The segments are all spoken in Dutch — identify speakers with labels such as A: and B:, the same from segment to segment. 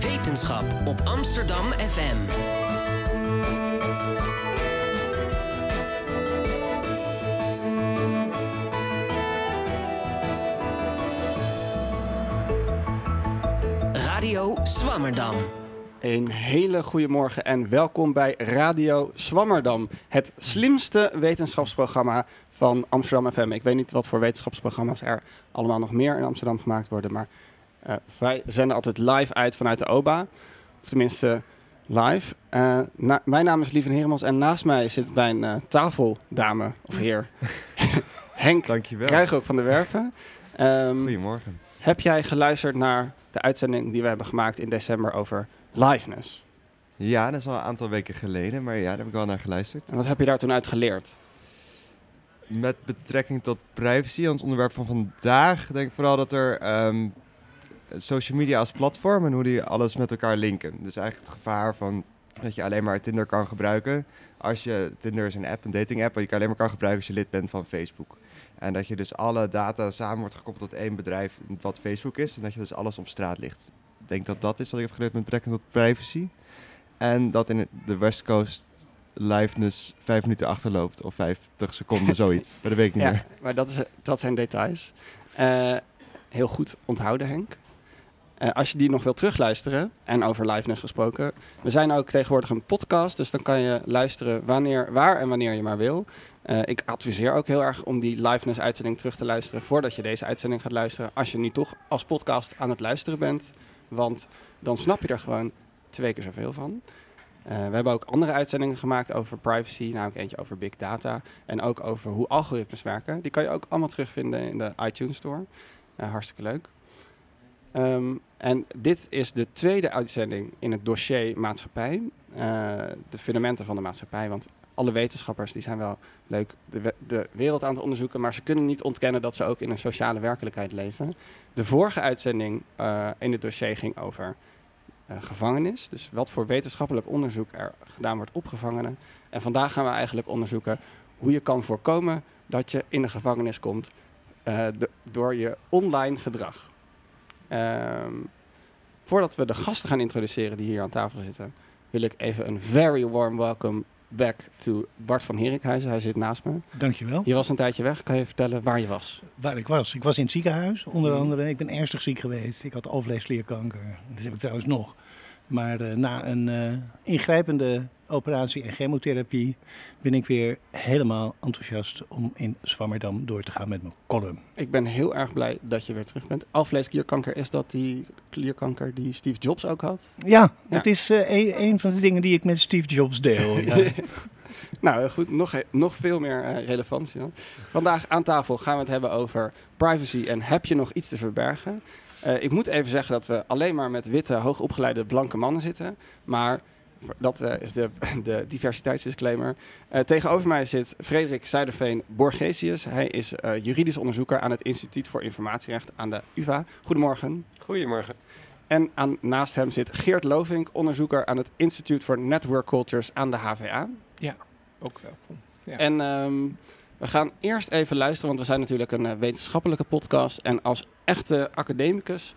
A: Wetenschap op Amsterdam FM. Radio Swammerdam.
B: Een hele goede morgen en welkom bij Radio Swammerdam, het slimste wetenschapsprogramma van Amsterdam FM. Ik weet niet wat voor wetenschapsprogramma's er allemaal nog meer in Amsterdam gemaakt worden, maar uh, wij zenden altijd live uit vanuit de OBA, of tenminste live. Uh, na, mijn naam is Lieven Heremans en naast mij zit mijn uh, tafeldame of heer Henk
C: Dankjewel.
B: ook van de Werven.
C: Um, Goedemorgen.
B: Heb jij geluisterd naar de uitzending die we hebben gemaakt in december over liveness?
C: Ja, dat is al een aantal weken geleden, maar ja, daar heb ik wel naar geluisterd.
B: En wat heb je daar toen uit geleerd?
C: Met betrekking tot privacy, ons onderwerp van vandaag, denk ik vooral dat er um, social media als platform en hoe die alles met elkaar linken. Dus eigenlijk het gevaar van dat je alleen maar Tinder kan gebruiken. Als je, Tinder is een app, een dating app, die je alleen maar kan gebruiken als je lid bent van Facebook. En dat je dus alle data samen wordt gekoppeld tot één bedrijf, wat Facebook is. En dat je dus alles op straat ligt. Ik denk dat dat is wat ik heb geleerd met betrekking tot privacy. En dat in de West Coast liveness vijf minuten achterloopt of 50 seconden, zoiets. Maar dat weet ik niet
B: ja,
C: meer.
B: Maar dat, is, dat zijn details. Uh, heel goed onthouden, Henk. Uh, als je die nog wil terugluisteren, en over liveness gesproken, we zijn ook tegenwoordig een podcast, dus dan kan je luisteren wanneer, waar en wanneer je maar wil. Uh, ik adviseer ook heel erg om die liveness uitzending terug te luisteren voordat je deze uitzending gaat luisteren. Als je nu toch als podcast aan het luisteren bent, want dan snap je er gewoon twee keer zoveel van. Uh, we hebben ook andere uitzendingen gemaakt over privacy, namelijk eentje over big data en ook over hoe algoritmes werken. Die kan je ook allemaal terugvinden in de iTunes Store. Hartstikke leuk. Um, en dit is de tweede uitzending in het dossier maatschappij. Uh, de fundamenten van de maatschappij. Want alle wetenschappers die zijn wel leuk de, de, wereld aan het onderzoeken, maar ze kunnen niet ontkennen dat ze ook in een sociale werkelijkheid leven. De vorige uitzending uh, in het dossier ging over uh, gevangenis. Dus wat voor wetenschappelijk onderzoek er gedaan wordt op gevangenen. En vandaag gaan we eigenlijk onderzoeken hoe je kan voorkomen dat je in de gevangenis komt door je online gedrag. Um, voordat we de gasten gaan introduceren die hier aan tafel zitten, wil ik even een very warm welcome back to Bart van Herikhuizen. Hij zit naast me.
D: Dankjewel.
B: Je was een tijdje weg. Kan je vertellen waar je was?
D: Waar ik was? Ik was in het ziekenhuis, onder andere. Ik ben ernstig ziek geweest. Ik had alvleesklierkanker. Dat heb ik trouwens nog. Maar uh, na een uh, ingrijpende operatie en chemotherapie ben ik weer helemaal enthousiast om in Zwammerdam door te gaan met mijn column.
B: Ik ben heel erg blij dat je weer terug bent. Alvleesklierkanker, is dat die klierkanker die Steve Jobs ook had?
D: Ja, ja. dat is uh, een, een, van de dingen die ik met Steve Jobs deel. Ja.
B: nou goed, nog, nog veel meer uh, relevantie. Vandaag aan tafel gaan we het hebben over privacy en heb je nog iets te verbergen? Uh, ik moet even zeggen dat we alleen maar met witte, hoogopgeleide, blanke mannen zitten. Maar dat uh, is de, de diversiteitsdisclaimer. Uh, tegenover mij zit Frederik Zuiderveen Borgesius. Hij is uh, juridisch onderzoeker aan het Instituut voor Informatierecht aan de UvA. Goedemorgen.
E: Goedemorgen.
B: En aan, naast hem zit Geert Lovink, onderzoeker aan het Instituut for Network Cultures aan de HVA.
E: Ja, ook welkom. Ja.
B: En um, we gaan eerst even luisteren, want we zijn natuurlijk een wetenschappelijke podcast. En als echte academicus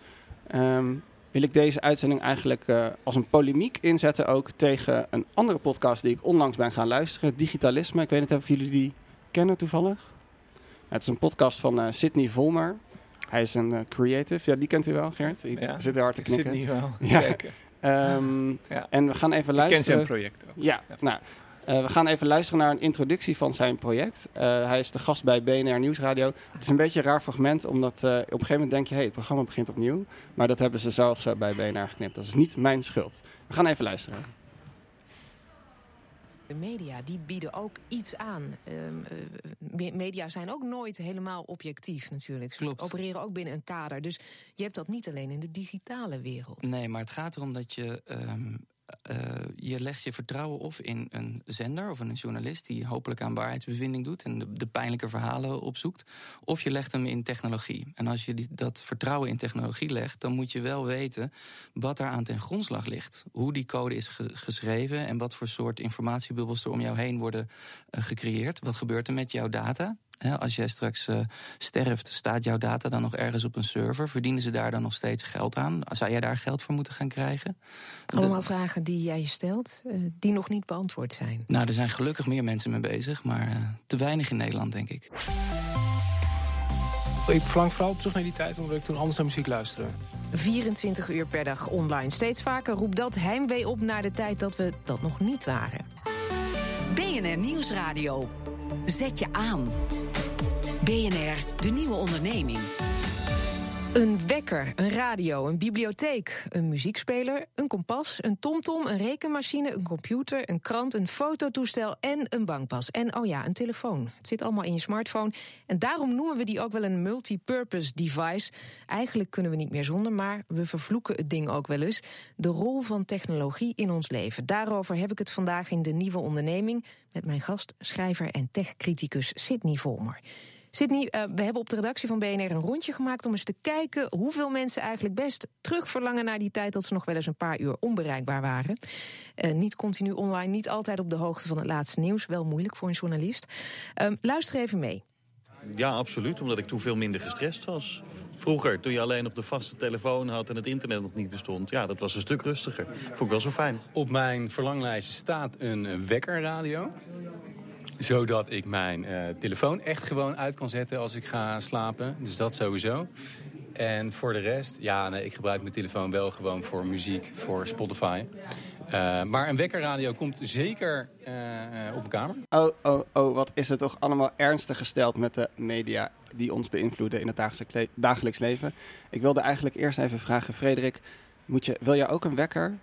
B: um, wil ik deze uitzending eigenlijk uh, als een polemiek inzetten ook tegen een andere podcast die ik onlangs ben gaan luisteren, Digitalisme. Ik weet niet of jullie die kennen toevallig. Het is een podcast van uh, Sidney Volmer. Hij is een uh, creative. Ja, die kent u wel, Geert? Ik
E: ja,
B: zit er hard te knikken.
E: Sidney wel.
B: Ja. Um, ja. En we gaan even luisteren.
E: Ik ken zijn project ook.
B: Ja, ja. nou... Uh, we gaan even luisteren naar een introductie van zijn project. Uh, hij is de gast bij BNR Nieuwsradio. Het is een beetje een raar fragment, omdat uh, op een gegeven moment denk je... hé, hey, het programma begint opnieuw. Maar dat hebben ze zelf zo bij BNR geknipt. Dat is niet mijn schuld. We gaan even luisteren.
F: De media die bieden ook iets aan. Uh, media zijn ook nooit helemaal objectief natuurlijk. Ze
G: Klopt.
F: opereren ook binnen een kader. Dus je hebt dat niet alleen in de digitale wereld.
G: Nee, maar het gaat erom dat je... Um uh, je legt je vertrouwen of in een zender of een journalist die hopelijk aan waarheidsbevinding doet en de, pijnlijke verhalen opzoekt, of je legt hem in technologie. En als je dat vertrouwen in technologie legt, dan moet je wel weten wat daar aan ten grondslag ligt. Hoe die code is ge geschreven en wat voor soort informatiebubbels er om jou heen worden uh, gecreëerd. Wat gebeurt er met jouw data? Als jij straks eh, sterft, staat jouw data dan nog ergens op een server? Verdienen ze daar dan nog steeds geld aan? Zou jij daar geld voor moeten gaan krijgen?
F: Allemaal vragen die jij je stelt, eh, die nog niet beantwoord zijn.
G: Nou, er zijn gelukkig meer mensen mee bezig, maar eh, te weinig in Nederland, denk ik.
E: Ik verlang vooral terug naar die tijd omdat ik toen anders naar muziek luisterde.
F: 24 uur per dag online. Steeds vaker roept dat heimwee op naar de tijd dat we dat nog niet waren.
H: BNR Nieuwsradio. Zet je aan. BNR, de nieuwe onderneming.
F: Een wekker, een radio, een bibliotheek, een muziekspeler, een kompas, een tomtom, een rekenmachine, een computer, een krant, een fototoestel en een bankpas. En oh ja, een telefoon. Het zit allemaal in je smartphone. En daarom noemen we die ook wel een multipurpose device. Eigenlijk kunnen we niet meer zonder, maar we vervloeken het ding ook wel eens. De rol van technologie in ons leven. Daarover heb ik het vandaag in de nieuwe onderneming met mijn gast, schrijver en techcriticus Sidney Volmer. Sydney, uh, we hebben op de redactie van BNR een rondje gemaakt om eens te kijken hoeveel mensen eigenlijk best terugverlangen naar die tijd dat ze nog wel eens een paar uur onbereikbaar waren. Uh, niet continu online, niet altijd op de hoogte van het laatste nieuws. Wel moeilijk voor een journalist. Uh, luister even mee.
I: Ja, absoluut. Omdat ik toen veel minder gestrest was. Vroeger, toen je alleen op de vaste telefoon had en het internet nog niet bestond... ja, dat was een stuk rustiger. Vond ik wel zo fijn.
J: Op mijn verlanglijstje staat een wekkerradio zodat ik mijn uh, telefoon echt gewoon uit kan zetten als ik ga slapen. Dus dat sowieso. En voor de rest, ja, nee, ik gebruik mijn telefoon wel gewoon voor muziek, voor Spotify. Uh, maar een wekkerradio komt zeker uh, op mijn kamer.
B: Oh, oh, oh, wat is het toch allemaal ernstig gesteld met de media die ons beïnvloeden in het dagelijks leven. Ik wilde eigenlijk eerst even vragen, Frederik, moet je, wil jij ook een wekker?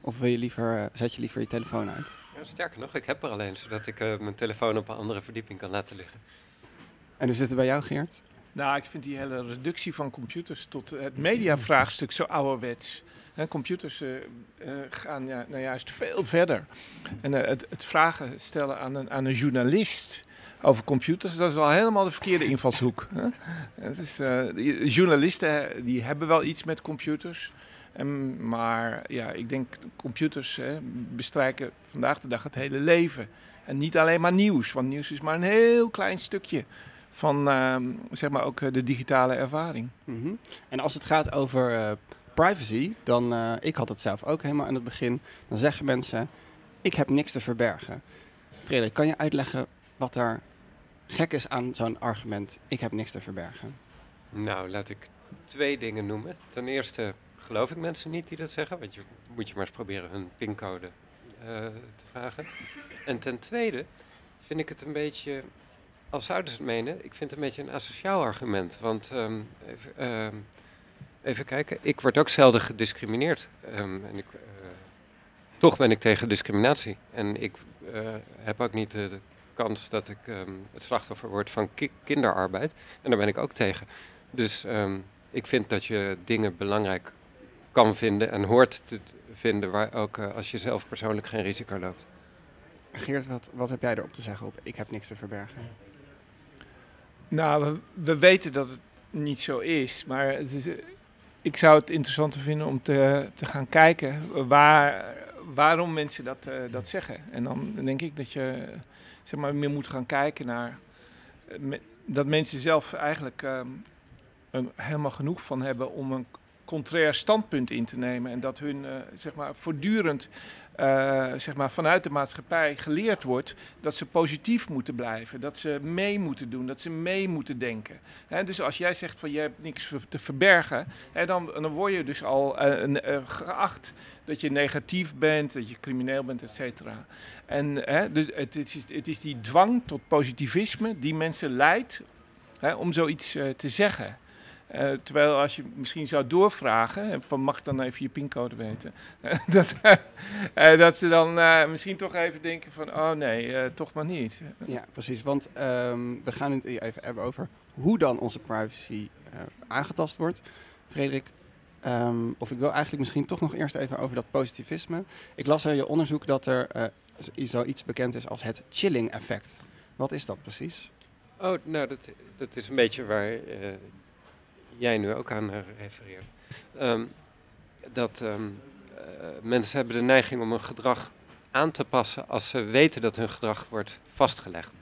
B: Of wil je liever, zet je liever je telefoon uit?
K: Ja, sterker nog, ik heb er alleen, zodat ik uh, mijn telefoon op een andere verdieping kan laten liggen.
B: En hoe zit het bij jou, Geert?
E: Nou, ik vind die hele reductie van computers tot het mediavraagstuk zo ouderwets. He, computers uh, uh, gaan ja, nou juist veel verder. En het, het, vragen stellen aan een, aan een journalist over computers, dat is wel helemaal de verkeerde invalshoek. Het is, journalisten die hebben wel iets met computers. En, maar ja, ik denk computers hè, bestrijken vandaag de dag het hele leven. En niet alleen maar nieuws, want nieuws is maar een heel klein stukje van uh, zeg maar ook de digitale ervaring.
B: Mm -hmm. En als het gaat over uh, privacy, dan, uh, ik had het zelf ook helemaal in het begin, dan zeggen mensen, ik heb niks te verbergen. Frederik, kan je uitleggen wat er gek is aan zo'n argument, ik heb niks te verbergen?
K: Nou, laat ik twee dingen noemen. Ten eerste geloof ik mensen niet die dat zeggen. Want je moet je maar eens proberen hun pincode uh, te vragen. En ten tweede vind ik het een beetje, als zouden ze het menen, ik vind het een beetje een asociaal argument. Want um, even, um, even, kijken, ik word ook zelden gediscrimineerd. Um, en ik, uh, toch ben ik tegen discriminatie. En ik uh, heb ook niet de, kans dat ik het slachtoffer word van ki kinderarbeid. En daar ben ik ook tegen. Dus ik vind dat je dingen belangrijk kan vinden en hoort te vinden, waar ook uh, als je zelf persoonlijk geen risico loopt.
B: Geert, wat, wat heb jij erop te zeggen op ik heb niks te verbergen?
E: Nou, we, we weten dat het niet zo is, maar het is, ik zou het interessanter vinden om te, te gaan kijken waar, waarom mensen dat, uh, dat zeggen. En dan denk ik dat je zeg maar, meer moet gaan kijken naar uh, dat mensen zelf eigenlijk um, een, helemaal genoeg van hebben om een contrair standpunt in te nemen. En dat hun uh, zeg maar, voortdurend uh, zeg maar, vanuit de maatschappij geleerd wordt dat ze positief moeten blijven. Dat ze mee moeten doen, dat ze mee moeten denken. Dus als jij zegt van je hebt niks te verbergen, he, dan, dan word je dus al uh, geacht dat je negatief bent, dat je crimineel bent, et cetera. En hè, dus het, het, is, het is die dwang tot positivisme die mensen leidt hè, om zoiets te zeggen. Uh, terwijl als je misschien zou doorvragen, van mag ik dan even je pincode weten, dat, uh, dat ze dan uh, misschien toch even denken van, oh nee, toch maar niet.
B: Ja, precies, want um, we gaan het even hebben over hoe dan onze privacy aangetast wordt. Frederik, um, of ik wil eigenlijk misschien toch nog eerst even over dat positivisme. Ik las in je onderzoek dat er zoiets bekend is als het chilling effect. Wat is dat precies?
K: Oh, nou, dat, dat is een beetje waar jij nu ook aan refereert. Um, dat um, uh, mensen hebben de neiging om hun gedrag aan te passen als ze weten dat hun gedrag wordt vastgelegd.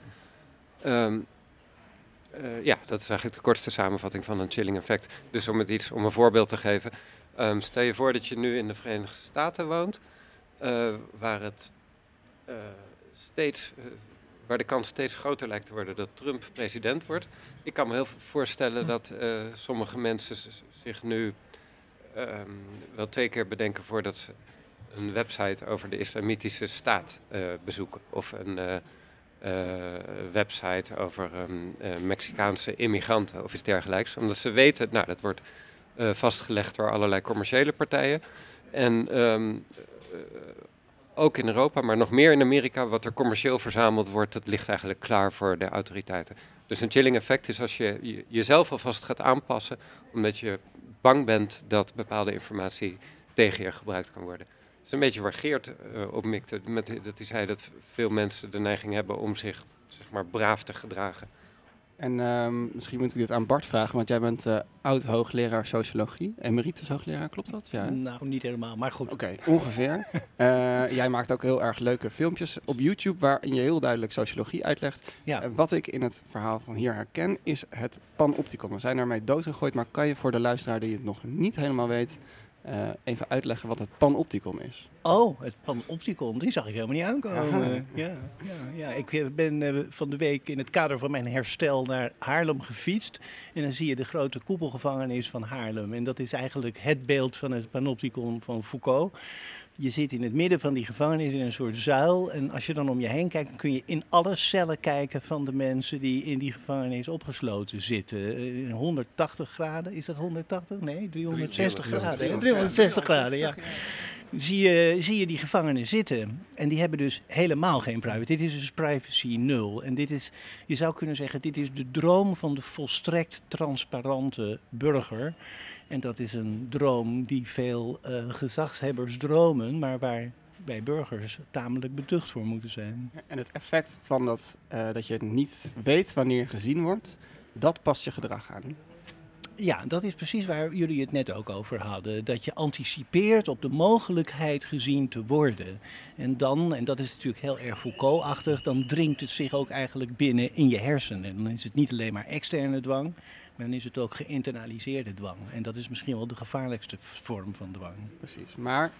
K: Um, eh, ja, dat is eigenlijk de kortste samenvatting van een chilling effect. Dus om, het iets, om een voorbeeld te geven. ehm, stel je voor dat je nu in de Verenigde Staten woont, eh, waar, het, eh, steeds, eh, waar de kans steeds groter lijkt te worden dat Trump president wordt. Ik kan me heel voorstellen dat eh, sommige mensen zich nu ehm, wel twee keer bedenken voordat ze een website over de islamitische staat eh, bezoeken. Of een eh, website over ehm, eh, Mexicaanse immigranten of iets dergelijks. Omdat ze weten, nou dat wordt vastgelegd door allerlei commerciële partijen. En ehm, eh, ook in Europa, maar nog meer in Amerika, wat er commercieel verzameld wordt, dat ligt eigenlijk klaar voor de autoriteiten. Dus een chilling effect is als je je- jezelf alvast gaat aanpassen, omdat je bang bent dat bepaalde informatie tegen je gebruikt kan worden. Het is een beetje waar Geert eh, op mikte, met, dat hij zei dat veel mensen de neiging hebben om zich zeg maar, braaf te gedragen.
B: En ehm, misschien moet ik dit aan Bart vragen, want jij bent eh, oud-hoogleraar sociologie, emeritus hoogleraar, klopt dat? Ja.
D: Nou, niet helemaal, maar goed.
B: Oké, ongeveer. Eh, jij maakt ook heel erg leuke filmpjes op YouTube waarin je heel duidelijk sociologie uitlegt.
D: Ja.
B: Eh, wat ik in het verhaal van hier herken is het panopticon. We zijn ermee doodgegooid, maar kan je voor de luisteraar die het nog niet helemaal weet eh, even uitleggen wat het panopticon is?
D: Oh, het panopticon, die zag ik helemaal niet aankomen. Ja, ja, ja. Ik eh, ben eh, van de week in het kader van mijn herstel naar Haarlem gefietst. En dan zie je de grote koepelgevangenis van Haarlem. En dat is eigenlijk het beeld van het panopticon van Foucault. Je zit in het midden van die gevangenis in een soort zuil. En als je dan om je heen kijkt, dan kun je in alle cellen kijken van de mensen die in die gevangenis opgesloten zitten. Eh, 180 graden, is dat 180? Nee, 360 graden. hè? 360 graden, ja zie je, zie je die gevangenen zitten. En die hebben dus helemaal geen privacy. Dit is dus privacy nul. En dit is, je zou kunnen zeggen, dit is de droom van de volstrekt transparante burger. En dat is een droom die veel eh, gezagshebbers dromen, maar waar wij burgers tamelijk beducht voor moeten zijn.
B: En het effect van dat, eh, dat je niet weet wanneer je gezien wordt, dat past je gedrag aan.
D: Ja, dat is precies waar jullie het net ook over hadden. Dat je anticipeert op de mogelijkheid gezien te worden. En dan, en dat is natuurlijk heel erg Foucault-achtig, dan dringt het zich ook eigenlijk binnen in je hersenen. En dan is het niet alleen maar externe dwang, dan is het ook geïnternaliseerde dwang. En dat is misschien wel de gevaarlijkste vorm van dwang.
B: Precies. Maar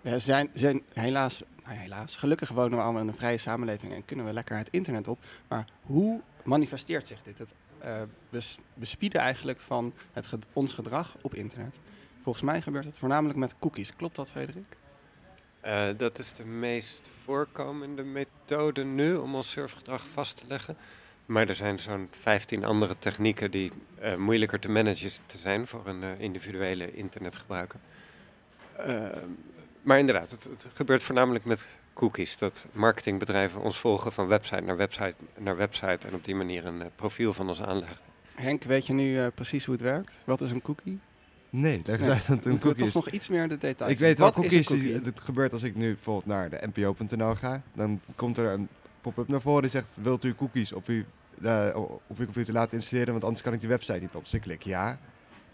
B: we zijn, zijn helaas, nou ja, helaas, gelukkig wonen we allemaal in een vrije samenleving en kunnen we lekker het internet op. Maar hoe manifesteert zich dit? Het eh, bes- bespieden eigenlijk van het ons gedrag op internet. Volgens mij gebeurt het voornamelijk met cookies. Klopt dat, Frederik?
K: Eh, dat is de meest voorkomende methode nu om ons surfgedrag vast te leggen. Maar er zijn zo'n 15 andere technieken die eh, moeilijker te managen te zijn voor een eh, individuele internetgebruiker. Eh, maar inderdaad, het, het gebeurt voornamelijk met cookies. Dat marketingbedrijven ons volgen van website naar website naar website en op die manier een profiel van ons aanleggen.
B: Henk, weet je nu eh, precies hoe het werkt? Wat is een cookie?
C: Nee, eens
B: Nee.
C: wat een
B: Moeten we
C: cookie is.
B: toch nog iets meer de details
C: Ik weet wel,
B: Wat is een
C: cookies,
B: cookie?
C: het gebeurt als ik nu bijvoorbeeld naar de npo.nl ga. Dan komt er een pop-up naar voren die zegt, wilt u cookies op uw, eh, op uw computer laten installeren, want anders kan ik die website niet op. Dus ik klik ja.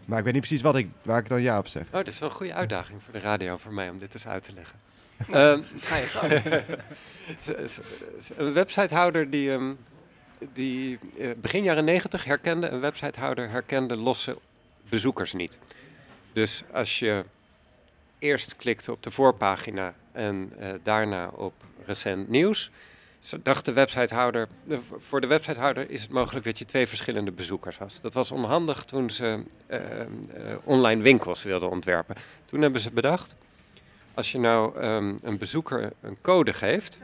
C: Maar ik weet niet precies wat ik, waar ik dan ja op zeg.
K: Oh, dat is wel een goede uitdaging voor de radio voor mij om dit eens uit te leggen. Ehm,
B: Ga je gang.
K: een websitehouder die, ehm, die eh, begin jaren 90 herkende, een websitehouder herkende losse bezoekers niet. Dus als je eerst klikte op de voorpagina en eh, daarna op recent nieuws, dacht de websitehouder, de- voor de websitehouder is het mogelijk dat je twee verschillende bezoekers had. Dat was onhandig toen ze eh, eh, online winkels wilden ontwerpen. Toen hebben ze bedacht, als je nou ehm, een bezoeker een code geeft,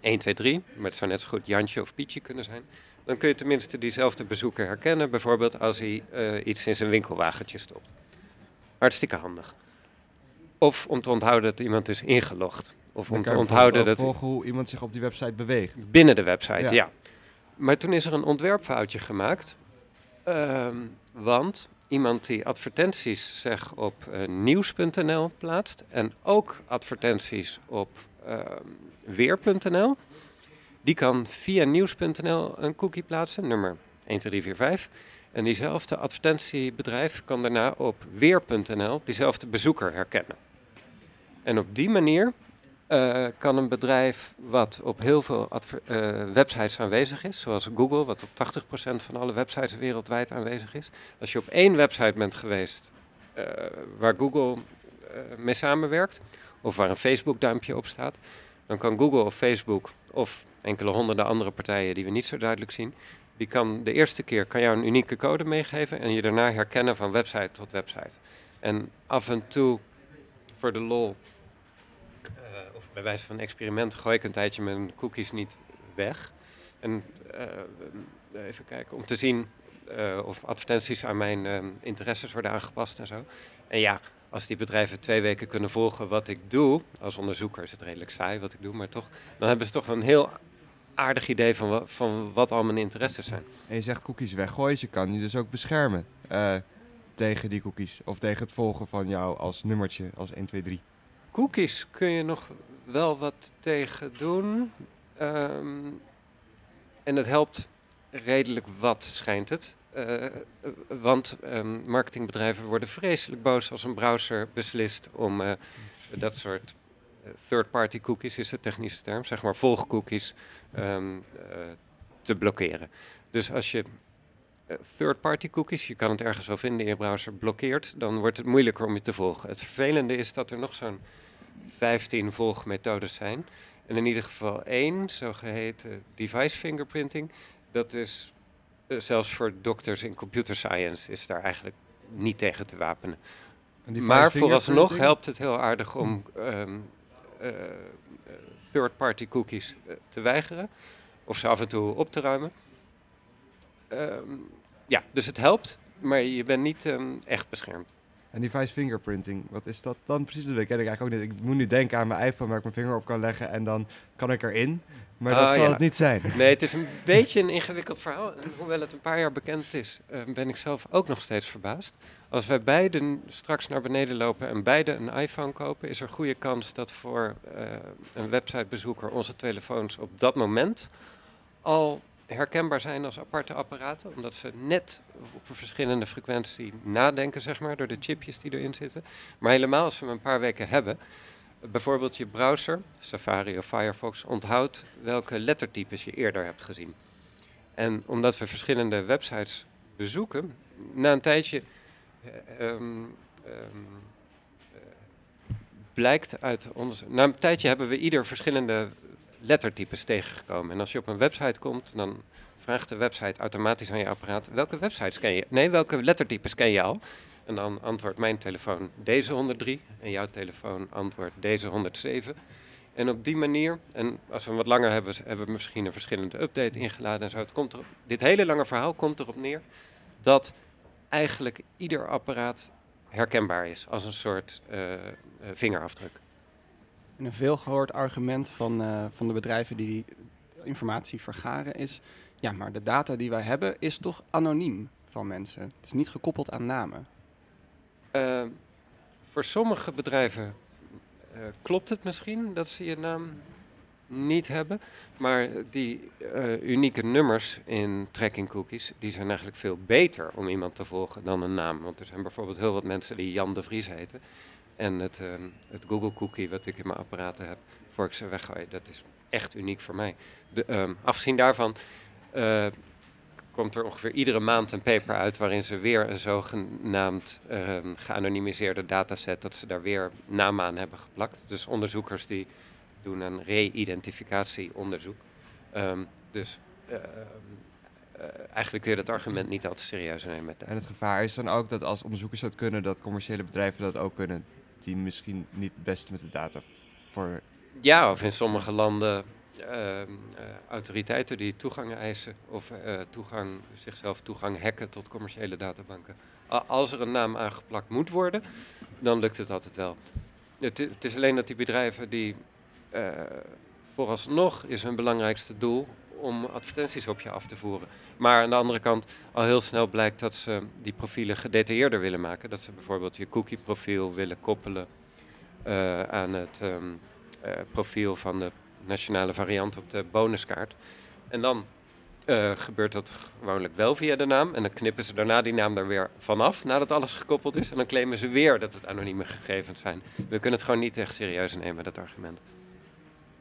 K: 1, 2, 3, maar het zou net zo goed Jantje of Pietje kunnen zijn, dan kun je tenminste diezelfde bezoeker herkennen, bijvoorbeeld als hij eh, iets in zijn winkelwagentje stopt. Hartstikke handig. Of om te onthouden dat iemand is ingelogd. Of om te onthouden dat
C: volgen hoe iemand zich op die website beweegt.
K: binnen de website,
C: Ja.
K: ja. Maar toen is er een ontwerpfoutje gemaakt. Ehm, want iemand die advertenties zeg op eh, nieuws.nl plaatst en ook advertenties op ehm, weer.nl, die kan via nieuws.nl een cookie plaatsen, nummer 12345. En diezelfde advertentiebedrijf kan daarna op weer.nl diezelfde bezoeker herkennen. En op die manier eh, kan een bedrijf wat op heel veel eh, websites aanwezig is, zoals Google, wat op 80% van alle websites wereldwijd aanwezig is. Als je op één website bent geweest eh, waar Google mee samenwerkt, of waar een Facebook-duimpje op staat, dan kan Google of Facebook of enkele honderden andere partijen die we niet zo duidelijk zien, die kan de eerste keer kan jou een unieke code meegeven en je daarna herkennen van website tot website. En af en toe, voor de lol, bij wijze van experiment, gooi ik een tijdje mijn cookies niet weg. En eh, even kijken, om te zien eh, of advertenties aan mijn eh, interesses worden aangepast en zo. En ja, als die bedrijven twee weken kunnen volgen wat ik doe, als onderzoeker is het redelijk saai wat ik doe, maar toch, dan hebben ze toch een heel aardig idee van, van wat al mijn interesses zijn.
C: En je zegt cookies weggooien, dus je kan je dus ook beschermen tegen die cookies. Of tegen het volgen van jou als nummertje, als 1, 2, 3.
K: Cookies kun je nog wel wat tegen doen. Ehm, en het helpt redelijk wat, schijnt het. Eh, want ehm, marketingbedrijven worden vreselijk boos als een browser beslist om eh, dat soort eh, third-party cookies, is de technische term, zeg maar volgcookies, ehm, eh, te blokkeren. Dus als je third-party cookies, je kan het ergens wel vinden in je browser, blokkeert, dan wordt het moeilijker om je te volgen. Het vervelende is dat er nog zo'n 15 volgmethodes zijn. En in ieder geval één, zogeheten device fingerprinting, dat is eh, zelfs voor dokters in computer science is daar eigenlijk niet tegen te wapenen. Maar vooralsnog helpt het heel aardig om eh, third-party cookies eh, te weigeren of ze af en toe op te ruimen. Ehm, ja, dus het helpt, maar je bent niet ehm, echt beschermd.
C: En device fingerprinting, wat is dat dan precies? Dat ken ik eigenlijk ook niet. Ik moet nu denken aan mijn iPhone waar ik mijn vinger op kan leggen en dan kan ik erin. Maar dat
K: Ah,
C: zal
K: ja.
C: het niet zijn.
K: Nee, het is een beetje een ingewikkeld verhaal. En hoewel het een paar jaar bekend is, eh, ben ik zelf ook nog steeds verbaasd. Als wij beiden straks naar beneden lopen en beide een iPhone kopen, is er goede kans dat voor eh, een websitebezoeker onze telefoons op dat moment al herkenbaar zijn als aparte apparaten, omdat ze net op verschillende frequentie nadenken, zeg maar, door de chipjes die erin zitten. Maar helemaal als we een paar weken hebben, bijvoorbeeld je browser, Safari of Firefox, onthoudt welke lettertypes je eerder hebt gezien. En omdat we verschillende websites bezoeken, na een tijdje eh, ehm, ehm, eh, blijkt uit ons. Na een tijdje hebben we ieder verschillende lettertypes tegengekomen. En als je op een website komt, dan vraagt de website automatisch aan je apparaat: welke websites ken je? Nee, welke lettertypes ken je al? En dan antwoordt mijn telefoon deze 103 en jouw telefoon antwoordt deze 107. En op die manier, en als we wat langer hebben, hebben we misschien een verschillende update ingeladen en zo. Het komt erop, dit hele lange verhaal komt erop neer dat eigenlijk ieder apparaat herkenbaar is als een soort eh, eh, vingerafdruk.
B: En een veelgehoord argument van, eh, van de bedrijven die die informatie vergaren is... ja, maar de data die wij hebben is toch anoniem van mensen. Het is niet gekoppeld aan namen.
K: Eh, voor sommige bedrijven eh, klopt het misschien dat ze je naam niet hebben. Maar die unieke nummers in tracking cookies, die zijn eigenlijk veel beter om iemand te volgen dan een naam. Want er zijn bijvoorbeeld heel wat mensen die Jan de Vries heten. En het, ehm, het Google cookie wat ik in mijn apparaten heb, voor ik ze weggooi, dat is echt uniek voor mij. De, ehm, afgezien daarvan eh, komt er ongeveer iedere maand een paper uit waarin ze weer een zogenaamd ehm, geanonimiseerde dataset, dat ze daar weer naam aan hebben geplakt. Dus onderzoekers die doen een re-identificatieonderzoek. Dus eh, eh, eigenlijk kun je dat argument niet altijd serieus nemen.
C: En het gevaar is dan ook dat als onderzoekers dat kunnen, dat commerciële bedrijven dat ook kunnen. Die misschien niet het beste met de data voor.
K: Ja, of in sommige landen ehm, eh, autoriteiten die toegang eisen of eh, toegang, zichzelf toegang hacken tot commerciële databanken. Als er een naam aangeplakt moet worden, dan lukt het altijd wel. Het is alleen dat die bedrijven die eh, vooralsnog is hun belangrijkste doel om advertenties op je af te voeren. Maar aan de andere kant al heel snel blijkt dat ze die profielen gedetailleerder willen maken. Dat ze bijvoorbeeld je cookie profiel willen koppelen eh, aan het ehm, eh, profiel van de nationale variant op de bonuskaart. En dan eh, gebeurt dat gewoonlijk wel via de naam. En dan knippen ze daarna die naam er weer vanaf, nadat alles gekoppeld is. En dan claimen ze weer dat het anonieme gegevens zijn. We kunnen het gewoon niet echt serieus nemen, dat argument.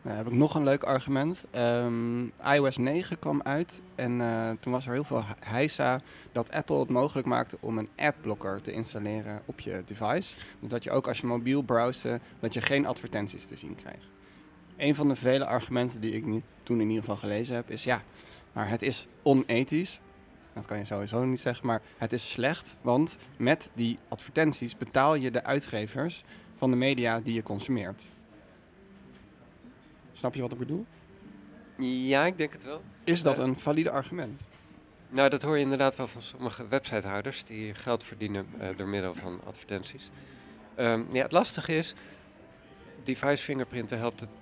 B: Nou, heb ik nog een leuk argument. Ehm, iOS 9 kwam uit en eh, toen was er heel veel he- heisa dat Apple het mogelijk maakte om een adblocker te installeren op je device. Dus dat je ook als je mobiel browste, dat je geen advertenties te zien krijgt. Een van de vele argumenten die ik niet, toen in ieder geval gelezen heb, is ja, maar het is onethisch. Dat kan je sowieso niet zeggen, maar het is slecht, want met die advertenties betaal je de uitgevers van de media die je consumeert. Snap je wat ik bedoel?
K: Ja, ik denk het wel.
B: Is dat
K: Eh,
B: een valide argument?
K: Nou, dat hoor je inderdaad wel van sommige websitehouders die geld verdienen eh, door middel van advertenties. Ehm, ja, het lastige is, device fingerprinten helpt het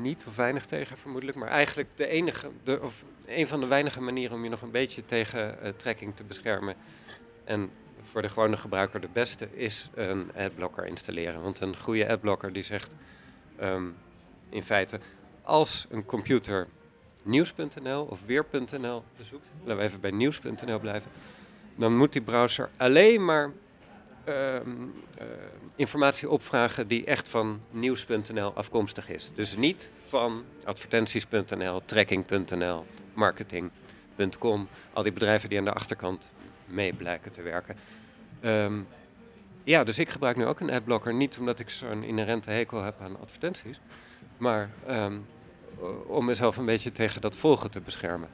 K: niet of weinig tegen vermoedelijk, maar eigenlijk de enige, de, of een van de weinige manieren om je nog een beetje tegen eh, tracking te beschermen en voor de gewone gebruiker de beste is een adblocker installeren. Want een goede adblocker die zegt ehm, in feite, als een computer nieuws.nl of weer.nl bezoekt, laten we even bij nieuws.nl blijven, dan moet die browser alleen maar ehm, eh, informatie opvragen die echt van nieuws.nl afkomstig is. Dus niet van advertenties.nl, tracking.nl, marketing.com, al die bedrijven die aan de achterkant mee blijken te werken. Ehm, ja, dus ik gebruik nu ook een adblocker, niet omdat ik zo'n inherente hekel heb aan advertenties, maar ehm, om mezelf een beetje tegen dat volgen te beschermen.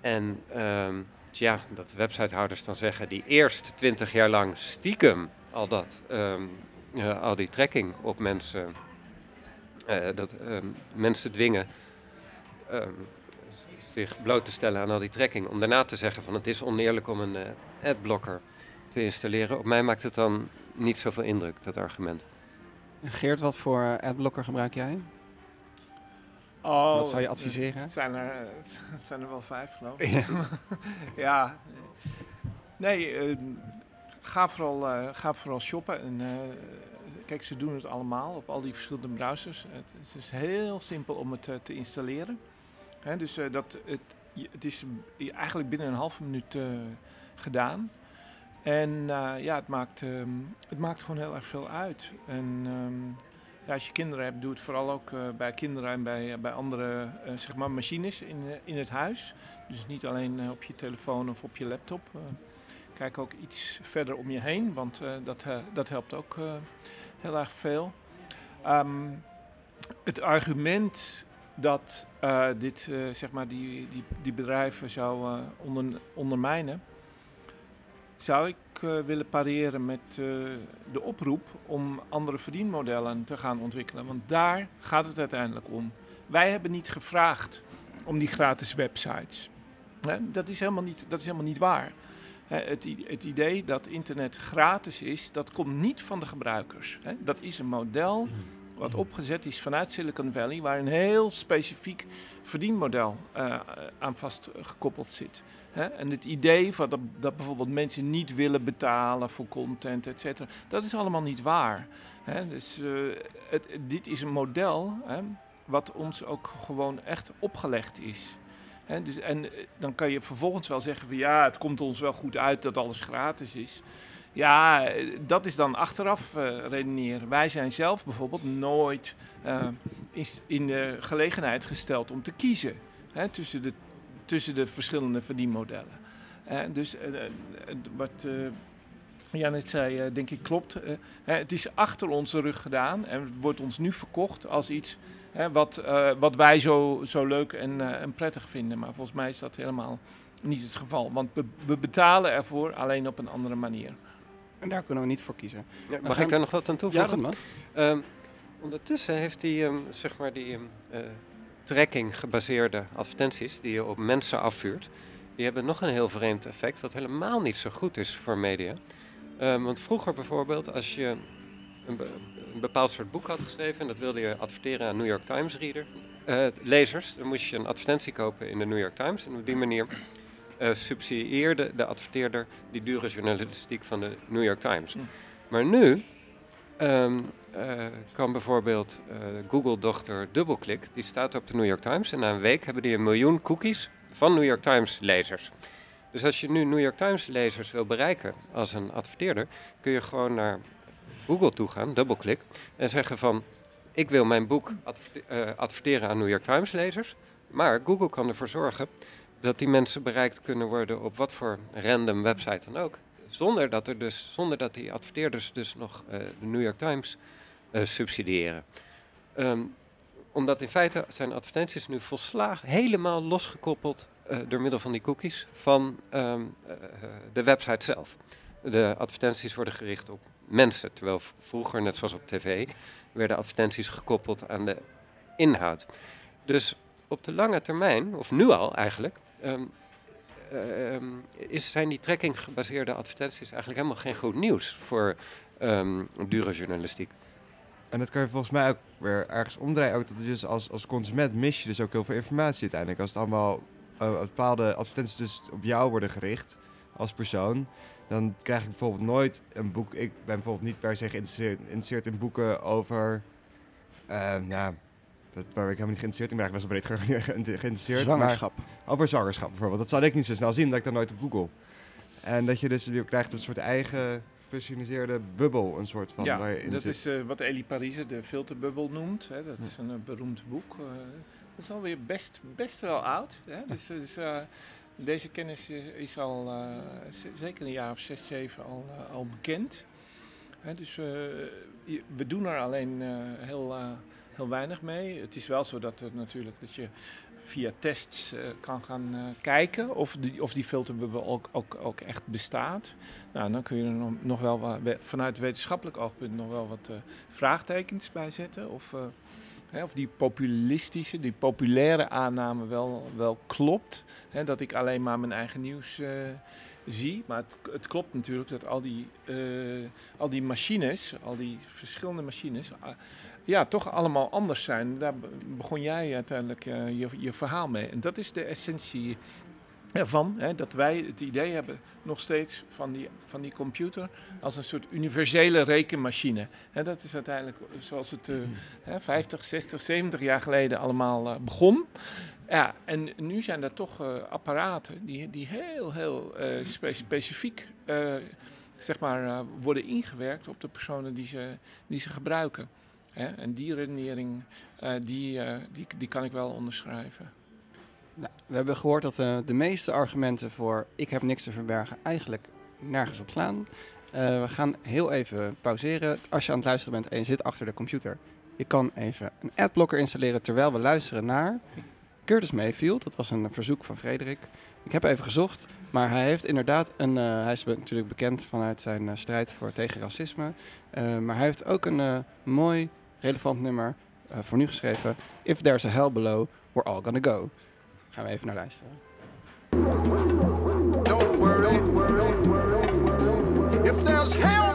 K: En ehm, tja, dat de websitehouders dan zeggen die eerst twintig jaar lang stiekem al dat, ehm, eh, al die tracking op mensen, eh, dat mensen dwingen zich bloot te stellen aan al die tracking, om daarna te zeggen van het is oneerlijk om een eh, adblocker te installeren. Op mij maakt het dan niet zoveel indruk, dat argument.
B: Geert, wat voor eh, adblocker gebruik jij?
E: Oh,
B: Wat zou je
E: het-
B: adviseren?
E: Het zijn er, het zijn er wel vijf, geloof ik.
B: Ja.
E: ja. Nee, eh, ga, vooral, eh, ga vooral shoppen. En, eh, kijk, ze doen het allemaal op al die verschillende browsers. Het, het is heel simpel om het eh, te installeren. Hè, dus eh, dat, het, het is eh, eigenlijk binnen een halve minuut eh, gedaan. En eh, ja, het maakt, ehm, het maakt gewoon heel erg veel uit. En ehm, ja, als je kinderen hebt, doe het vooral ook eh, bij kinderen en bij, bij andere eh, zeg maar machines in, eh, in het huis. Dus niet alleen eh, op je telefoon of op je laptop. Eh, kijk ook iets verder om je heen, want eh, dat, eh, dat helpt ook eh, heel erg veel. Ehm, het argument dat eh, dit, eh, zeg maar die, die, die bedrijven zou eh, onder, ondermijnen, zou ik eh, willen pareren met eh, de oproep om andere verdienmodellen te gaan ontwikkelen. Want daar gaat het uiteindelijk om. Wij hebben niet gevraagd om die gratis websites. Dat, is helemaal niet, dat is helemaal niet waar. Het, het idee dat internet gratis is, dat komt niet van de gebruikers. Dat is een model wat opgezet is vanuit Silicon Valley, waar een heel specifiek verdienmodel eh, aan vastgekoppeld zit. En het idee van dat, dat bijvoorbeeld mensen niet willen betalen voor content, et cetera, dat is allemaal niet waar. Dus eh, dit is een model wat ons ook gewoon echt opgelegd is. Dus, en eh, dan kan je vervolgens wel zeggen van ja, het komt ons wel goed uit dat alles gratis is. Ja, dat is dan achteraf eh, redeneren. Wij zijn zelf bijvoorbeeld nooit eh, in de gelegenheid gesteld om te kiezen hè, tussen, de, tussen de verschillende verdienmodellen. Eh, dus wat eh Jan net zei, denk ik klopt. Het is achter onze rug gedaan en wordt ons nu verkocht als iets wat, wat wij zo, zo leuk en, en prettig vinden. Maar volgens mij is dat helemaal niet het geval. Want we betalen ervoor alleen op een andere manier.
B: En daar kunnen we niet voor kiezen.
K: Ja, mag
B: gaan-
K: ik daar nog wat aan toevoegen?
B: Ja, dat mag.
K: Ehm, ondertussen heeft die, ehm, zeg maar die ehm, eh, tracking gebaseerde advertenties die je op mensen afvuurt, die hebben nog een heel vreemd effect, wat helemaal niet zo goed is voor media. Want vroeger bijvoorbeeld, als je een, be- een bepaald soort boek had geschreven en dat wilde je adverteren aan New York Times reader, eh, lezers, dan moest je een advertentie kopen in de New York Times en op die manier subsidieerde de adverteerder die dure journalistiek van de New York Times. Maar nu ehm, eh, kan bijvoorbeeld eh, Google-dochter DoubleClick, die staat op de New York Times en na een week hebben die een miljoen cookies van New York Times-lezers. Dus als je nu New York Times-lezers wil bereiken als een adverteerder, kun je gewoon naar Google toe gaan, DoubleClick, en zeggen van ik wil mijn boek adverte- eh, adverteren aan New York Times lezers. Maar Google kan ervoor zorgen dat die mensen bereikt kunnen worden op wat voor random website dan ook. Zonder dat, er dus, zonder dat die adverteerders dus nog eh, de New York Times eh, subsidiëren. Ehm, omdat in feite zijn advertenties nu volslagen helemaal losgekoppeld eh, door middel van die cookies van ehm, eh, de website zelf. De advertenties worden gericht op mensen, terwijl vroeger, net zoals op tv, werden advertenties gekoppeld aan de inhoud. Dus op de lange termijn, of nu al eigenlijk, ehm, ehm, is, zijn die tracking gebaseerde advertenties eigenlijk helemaal geen goed nieuws voor ehm, dure journalistiek.
C: En dat kan je volgens mij ook weer ergens omdraaien. Ook dat je dus als, als consument mis je dus ook heel veel informatie uiteindelijk. Als het allemaal eh, bepaalde advertenties dus op jou worden gericht als persoon. Dan krijg ik bijvoorbeeld nooit een boek. Ik ben bijvoorbeeld niet per se geïnteresseerd in boeken over. Dat, waar ik helemaal niet geïnteresseerd in ben. Ik ben best wel breed ge- ge- geïnteresseerd.
B: Zwangerschap.
C: Maar over zwangerschap bijvoorbeeld. Dat zal ik niet zo snel zien, omdat ik dat nooit op Google. En dat je dus je krijgt een soort eigen gespecialiseerde bubbel, een soort van. waar je
E: Ja,
C: in
E: dat
C: zit.
E: is eh, wat Elie Parise de filterbubbel noemt. Hè. Dat is een eh, beroemd boek. eh, dat is alweer best, best wel oud. Hè. Dus, deze kennis is, is al eh, zeker een jaar of zes, zeven al, al bekend. Hè, dus eh, je- we doen er alleen eh, heel, eh, heel weinig mee. Het is wel zo dat, er natuurlijk, dat je via tests eh, kan gaan eh, kijken of die, of die ook, ook, ook echt bestaat. Nou, dan kun je er nog, wel vanuit wetenschappelijk oogpunt nog wel wat eh, vraagtekens bij zetten. Of, hè, of die populistische, die populaire aanname wel, wel klopt. Hè, dat ik alleen maar mijn eigen nieuws zie. Maar het, het klopt natuurlijk dat al die, al die machines, al die verschillende machines, ah, ja, toch allemaal anders zijn. Daar be- begon jij uiteindelijk eh, je, je verhaal mee. En dat is de essentie ervan, hè, dat wij het idee hebben nog steeds van die, van die computer als een soort universele rekenmachine. Hè, dat is uiteindelijk zoals het eh, hè, 50, 60, 70 jaar geleden allemaal eh, begon. Ja, en nu zijn er toch apparaten die, die heel, heel spe- specifiek zeg maar, worden ingewerkt op de personen die ze, die ze gebruiken. En die redenering, eh, die, eh, die, die kan ik wel onderschrijven.
B: Nou, we hebben gehoord dat eh, de meeste argumenten voor ik heb niks te verbergen eigenlijk nergens op slaan. We gaan heel even pauzeren. Als je aan het luisteren bent en je zit achter de computer, je kan even een adblocker installeren terwijl we luisteren naar Curtis Mayfield. Dat was een verzoek van Frederik. Ik heb even gezocht, maar hij heeft inderdaad een. hij is natuurlijk bekend vanuit zijn strijd voor tegen racisme. Maar hij heeft ook een mooi, relevant nummer eh, voor nu geschreven. If there's a hell below, we're all gonna go. Gaan we even naar luisteren.
L: Don't worry. If there's hell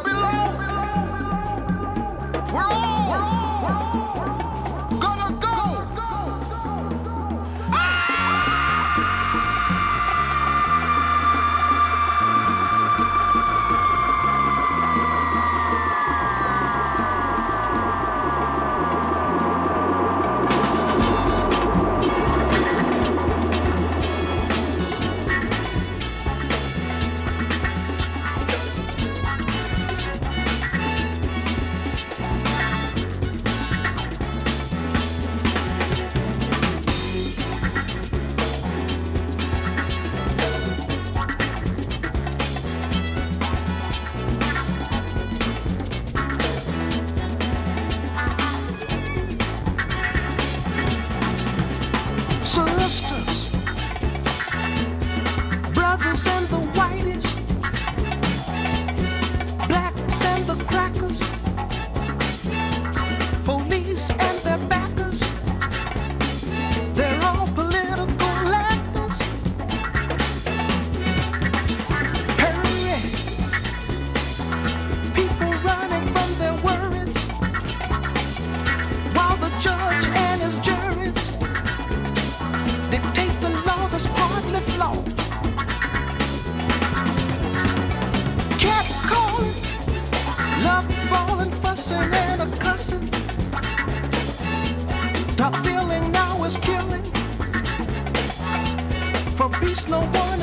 L: love fussing and a cussing. Top billing now is killing. For peace, no one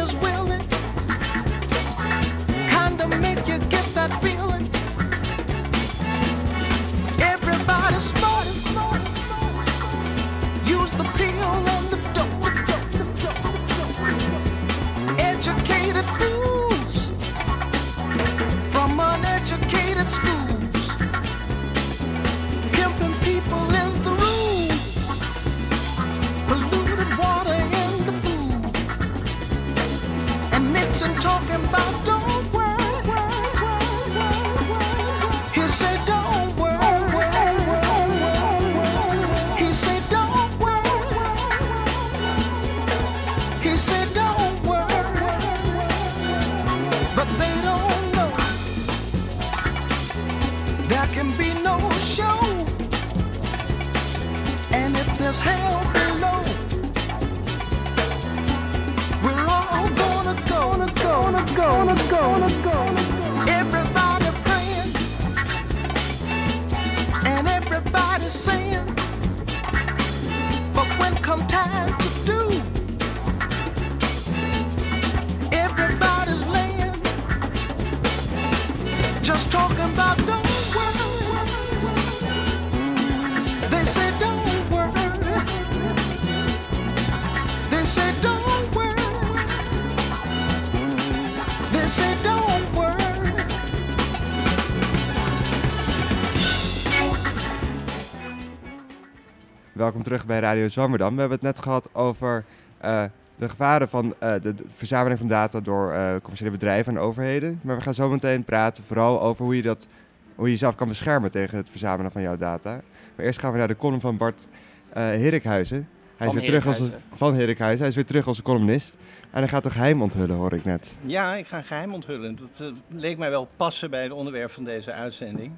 C: Welkom terug bij Radio Zwammerdam. We hebben het net gehad over eh, de gevaren van eh, de, de verzameling van data door eh, commerciële bedrijven en overheden. Maar we gaan zo meteen praten vooral over hoe je, dat, hoe je jezelf kan beschermen tegen het verzamelen van jouw data. Maar eerst gaan we naar de column van Bart eh Herikhuizen. Hij
B: Van
C: is weer terug als van Herikhuizen. Hij is weer terug als columnist. En hij gaat een geheim onthullen, hoor ik net.
D: Ja, ik ga een geheim onthullen. Dat leek mij wel passen bij het onderwerp van deze uitzending.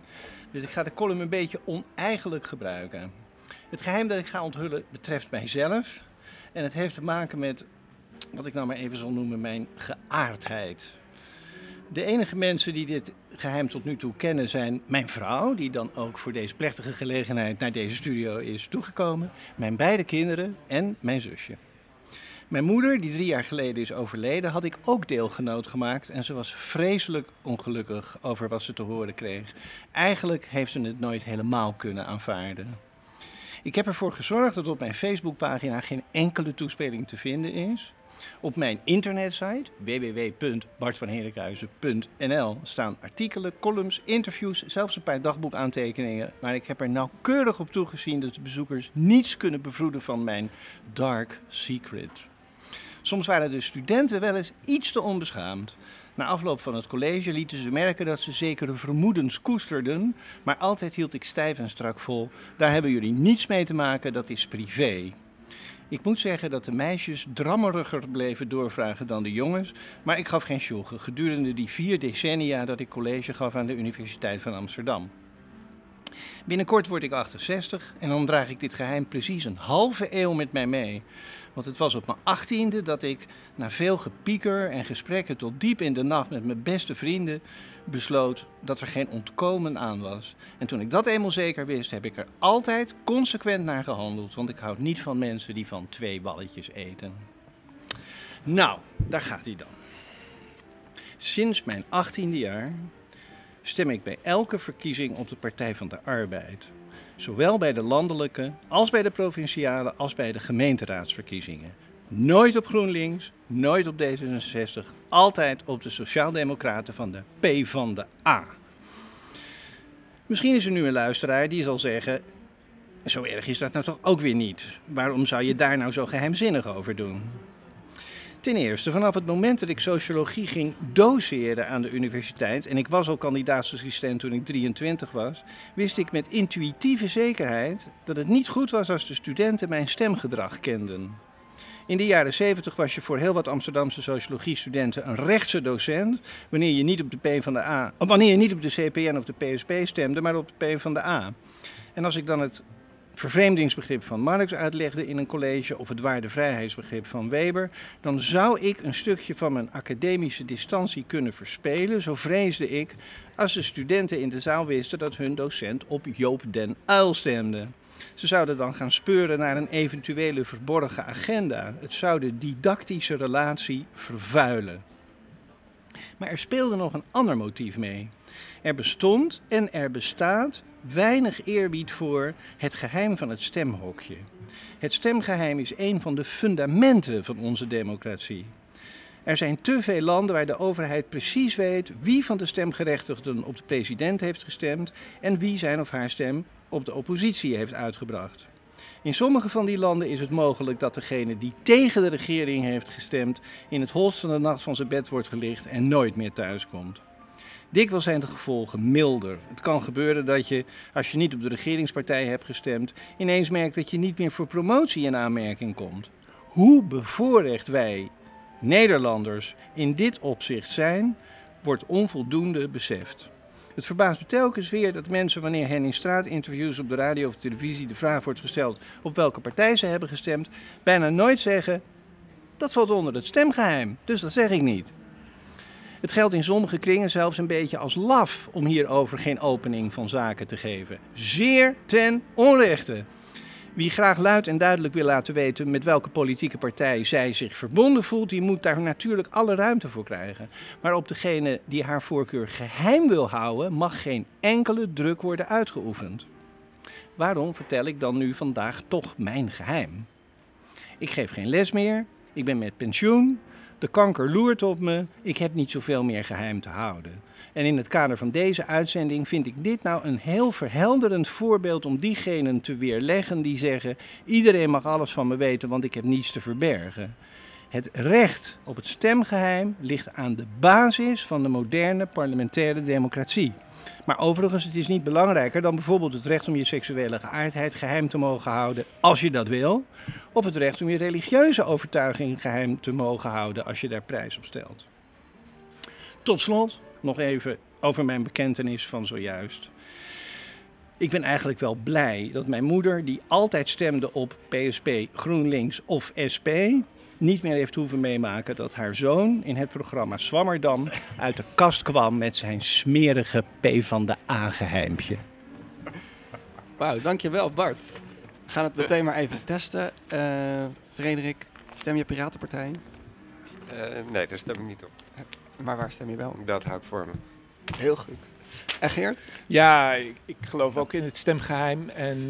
D: Dus ik ga de column een beetje oneigenlijk gebruiken. Het geheim dat ik ga onthullen betreft mijzelf. En het heeft te maken met wat ik nou maar even zal noemen mijn geaardheid. De enige mensen die dit geheim tot nu toe kennen zijn mijn vrouw, die dan ook voor deze plechtige gelegenheid naar deze studio is toegekomen, mijn beide kinderen en mijn zusje. Mijn moeder, die drie jaar geleden is overleden, had ik ook deelgenoot gemaakt en ze was vreselijk ongelukkig over wat ze te horen kreeg. Eigenlijk heeft ze het nooit helemaal kunnen aanvaarden. Ik heb ervoor gezorgd dat op mijn Facebookpagina geen enkele toespeling te vinden is. Op mijn internetsite www.bartvanherikhuizen.nl staan artikelen, columns, interviews, zelfs een paar dagboekaantekeningen. Maar ik heb er nauwkeurig op toegezien dat de bezoekers niets kunnen bevroeden van mijn dark secret. Soms waren de studenten wel eens iets te onbeschaamd. Na afloop van het college lieten ze merken dat ze zekere vermoedens koesterden, maar altijd hield ik stijf en strak vol. Daar hebben jullie niets mee te maken, dat is privé. Ik moet zeggen dat de meisjes drammeriger bleven doorvragen dan de jongens, maar ik gaf geen sjoegen gedurende die vier decennia dat ik college gaf aan de Universiteit van Amsterdam. Binnenkort word ik 68 en dan draag ik dit geheim precies een halve eeuw met mij mee. Want het was op mijn achttiende dat ik, na veel gepieker en gesprekken tot diep in de nacht met mijn beste vrienden, besloot dat er geen ontkomen aan was. En toen ik dat eenmaal zeker wist, heb ik er altijd consequent naar gehandeld. Want ik houd niet van mensen die van twee balletjes eten. Nou, daar gaat hij dan. Sinds mijn achttiende jaar stem ik bij elke verkiezing op de Partij van de Arbeid. Zowel bij de landelijke, als bij de provinciale, als bij de gemeenteraadsverkiezingen. Nooit op GroenLinks, nooit op D66, altijd op de Sociaaldemocraten van de P van de A. Misschien is er nu een luisteraar die zal zeggen: Zo erg is dat nou toch ook weer niet. Waarom zou je daar nou zo geheimzinnig over doen? Ten eerste, vanaf het moment dat ik sociologie ging doseren aan de universiteit, en ik was al kandidaatsassistent toen ik 23 was, wist ik met intuïtieve zekerheid dat het niet goed was als de studenten mijn stemgedrag kenden. In de jaren 70 was je voor heel wat Amsterdamse sociologiestudenten een rechtse docent, wanneer je niet op de P van de A, wanneer je niet op de CPN of de PSP stemde, maar op de P van de A. En als ik dan het vervreemdingsbegrip van Marx uitlegde in een college of het waardevrijheidsbegrip van Weber, dan zou ik een stukje van mijn academische distantie kunnen verspelen, zo vreesde ik, als de studenten in de zaal wisten dat hun docent op Joop den Uil stemde. Ze zouden dan gaan speuren naar een eventuele verborgen agenda. Het zou de didactische relatie vervuilen. Maar er speelde nog een ander motief mee. Er bestond en er bestaat weinig eerbied voor het geheim van het stemhokje. Het stemgeheim is een van de fundamenten van onze democratie. Er zijn te veel landen waar de overheid precies weet wie van de stemgerechtigden op de president heeft gestemd en wie zijn of haar stem op de oppositie heeft uitgebracht. In sommige van die landen is het mogelijk dat degene die tegen de regering heeft gestemd in het holst van de nacht van zijn bed wordt gelicht en nooit meer thuiskomt. Dikwijls zijn de gevolgen milder. Het kan gebeuren dat je, als je niet op de regeringspartij hebt gestemd, ineens merkt dat je niet meer voor promotie in aanmerking komt. Hoe bevoorrecht wij, Nederlanders, in dit opzicht zijn, wordt onvoldoende beseft. Het verbaast me telkens weer dat mensen, wanneer hen in straatinterviews op de radio of televisie de vraag wordt gesteld op welke partij ze hebben gestemd, bijna nooit zeggen: dat valt onder het stemgeheim, dus dat zeg ik niet. Het geldt in sommige kringen zelfs een beetje als laf om hierover geen opening van zaken te geven. Zeer ten onrechte. Wie graag luid en duidelijk wil laten weten met welke politieke partij zij zich verbonden voelt, die moet daar natuurlijk alle ruimte voor krijgen. Maar op degene die haar voorkeur geheim wil houden, mag geen enkele druk worden uitgeoefend. Waarom vertel ik dan nu vandaag toch mijn geheim? Ik geef geen les meer, ik ben met pensioen, de kanker loert op me, ik heb niet zoveel meer geheim te houden. En in het kader van deze uitzending vind ik dit nou een heel verhelderend voorbeeld om diegenen te weerleggen die zeggen: iedereen mag alles van me weten, want ik heb niets te verbergen. Het recht op het stemgeheim ligt aan de basis van de moderne parlementaire democratie. Maar overigens, het is niet belangrijker dan bijvoorbeeld het recht om je seksuele geaardheid geheim te mogen houden als je dat wil. Of het recht om je religieuze overtuiging geheim te mogen houden als je daar prijs op stelt. Tot slot nog even over mijn bekentenis van zojuist. Ik ben eigenlijk wel blij dat mijn moeder, die altijd stemde op PSP, GroenLinks of SP, niet meer heeft hoeven meemaken dat haar zoon in het programma Swammerdam uit de kast kwam met zijn smerige P van de A-geheimpje.
B: Wauw, dankjewel Bart. We gaan het meteen maar even testen. Eh Frederik, stem je Piratenpartij?
K: Eh, nee, daar stem ik niet op.
B: Maar waar stem je wel?
K: Dat hou ik voor me.
B: Heel goed. En Geert?
E: Ja, ik, ik geloof ook in het stemgeheim. En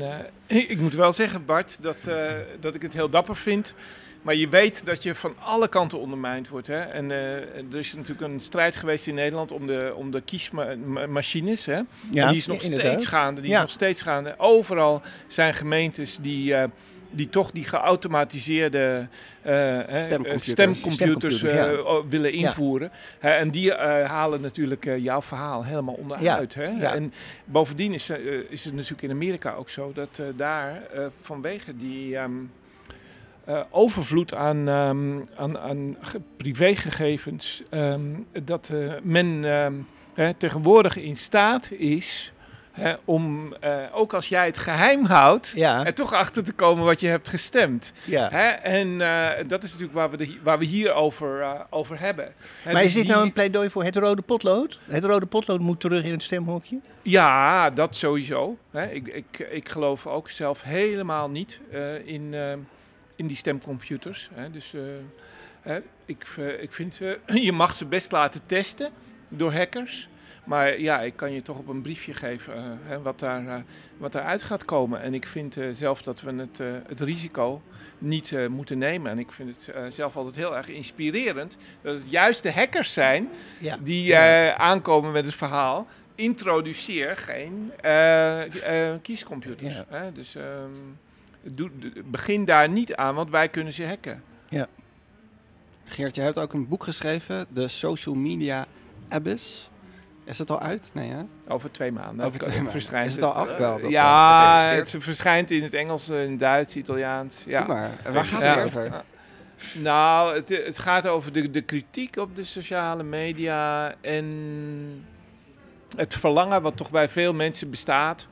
E: eh, ik moet wel zeggen, Bart, dat, eh, dat ik het heel dapper vind. Maar je weet dat je van alle kanten ondermijnd wordt. Hè? En eh, er is natuurlijk een strijd geweest in Nederland om de, om de kiesmachines. Hè?
D: Ja,
E: en die is nog
D: inderdaad.
E: steeds gaande. Die
D: Ja.
E: is nog steeds gaande. Overal zijn gemeentes die, eh, die toch die geautomatiseerde eh, hè,
B: Stemcomputers.
E: stemcomputers
D: Stemcomputers, ja.
E: eh, willen invoeren. En die eh, halen natuurlijk eh, jouw verhaal helemaal onderuit. Hè? En bovendien is, eh, is het natuurlijk in Amerika ook zo dat eh, daar eh, vanwege die ehm, eh, overvloed aan, ehm, aan, aan ge- privégegevens, ehm, dat eh, men hè, tegenwoordig in staat is. Hè, om, eh, ook als jij het geheim houdt,
D: Ja.
E: er toch achter te komen wat je hebt gestemd.
D: Ja.
E: Hè? En eh, dat is natuurlijk waar we, de, waar we hier over, eh, over hebben. Hè,
D: Maar
E: dus
D: is dit
E: die-
D: nou een pleidooi voor het rode potlood? Het rode potlood moet terug in het stemhokje?
E: Ja, dat sowieso. Hè. Ik, ik, ik geloof ook zelf helemaal niet in, in die stemcomputers. Hè. Dus hè, ik, ik vind, je mag ze best laten testen door hackers. Maar ja, ik kan je toch op een briefje geven eh, hè, wat, daar, eh, wat daaruit gaat komen. En ik vind eh, zelf dat we het, eh, het risico niet eh, moeten nemen. En ik vind het eh, zelf altijd heel erg inspirerend dat het juist de hackers zijn
D: Ja.
E: die eh, aankomen met het verhaal. Introduceer geen eh, eh, kiescomputers.
D: Ja.
E: Hè? Dus ehm, doe, begin daar niet aan, want wij kunnen ze hacken.
B: Geert, je hebt ook een boek geschreven, de Social Media Abyss. Is het al uit? Nee, hè?
E: Over twee maanden.
B: Over twee maanden.
E: verschijnt
B: Is het al af
E: eh,
B: wel, dat,
E: ja, het verschijnt in het Engels, in het Duits, Italiaans. Ja.
B: Doe maar. En waar gaat
E: Ja.
B: het over?
E: Nou, het, het gaat over de, de kritiek op de sociale media en het verlangen wat toch bij veel mensen bestaat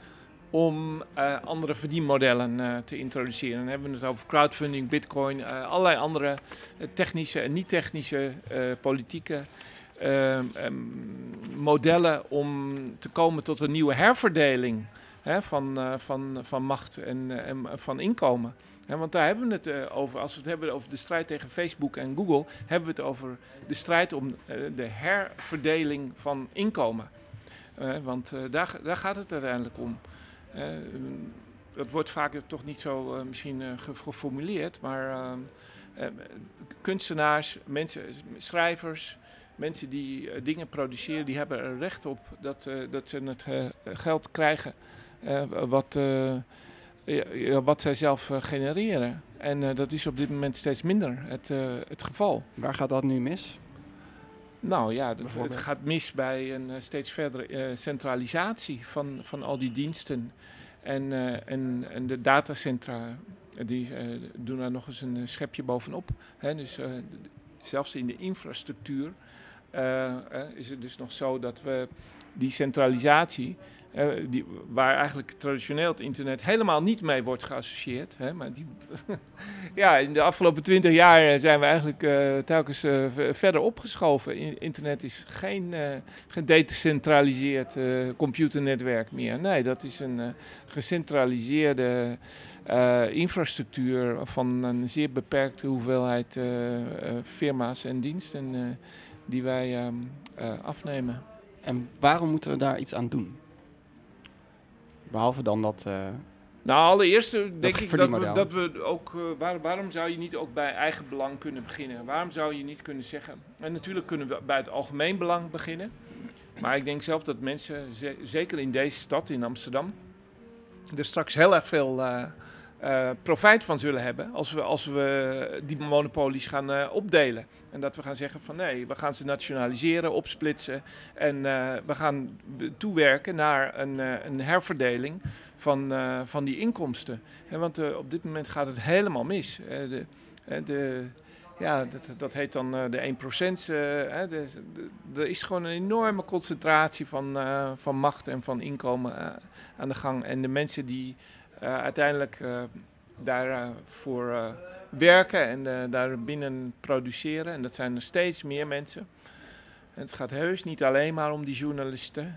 E: om eh, andere verdienmodellen eh, te introduceren. Dan hebben we het over crowdfunding, bitcoin, eh, allerlei andere technische en niet-technische eh, politieke modellen om te komen tot een nieuwe herverdeling hè, van, eh, van, van macht en, eh, van inkomen. Want daar hebben we het eh, over. Als we het hebben over de strijd tegen Facebook en Google, hebben we het over de strijd om de herverdeling van inkomen. Want daar, daar gaat het uiteindelijk om. Dat wordt vaak toch niet zo misschien ge- geformuleerd, maar ehm, eh, kunstenaars, mensen, schrijvers, mensen die eh, dingen produceren, die hebben er recht op dat, eh, dat ze het eh, geld krijgen wat, wat zij zelf genereren. En dat is op dit moment steeds minder het, het geval.
B: Waar gaat dat nu mis?
E: Nou ja, dat, het gaat mis bij een steeds verdere centralisatie van, van al die diensten. En, en, en de datacentra die, doen daar nog eens een schepje bovenop. Hè? Dus zelfs in de infrastructuur is het dus nog zo dat we die centralisatie, eh, die, waar eigenlijk traditioneel het internet helemaal niet mee wordt geassocieerd. Hè, maar die, ja, in de afgelopen twintig jaar zijn we eigenlijk eh, telkens eh, verder opgeschoven. In- internet is geen eh gedecentraliseerd eh, computernetwerk meer. Nee, dat is een eh, gecentraliseerde eh, infrastructuur van een zeer beperkte hoeveelheid eh, eh, firma's en diensten eh, die wij ehm, eh, afnemen.
B: En waarom moeten we daar iets aan doen? Behalve dan dat... eh,
E: Nou, allereerst denk ik dat we, dat we ook. eh, waar, waarom zou je niet ook bij eigen belang kunnen beginnen? Waarom zou je niet kunnen zeggen. En natuurlijk kunnen we bij het algemeen belang beginnen. Maar ik denk zelf dat mensen, ze- zeker in deze stad, in Amsterdam, er straks heel erg veel eh, eh, profijt van zullen hebben als we, als we die monopolies gaan eh, opdelen. En dat we gaan zeggen van nee, we gaan ze nationaliseren, opsplitsen en eh, we gaan toewerken naar een, een herverdeling van, van die inkomsten. Hè, want op dit moment gaat het helemaal mis. De, de, ja, dat, dat heet dan de 1%. eh, hè, dus, de- er is gewoon een enorme concentratie van, van macht en van inkomen aan de gang. En de mensen die uiteindelijk eh, daarvoor eh, werken en eh, daar binnen produceren, en dat zijn er steeds meer mensen. En het gaat heus niet alleen maar om die journalisten.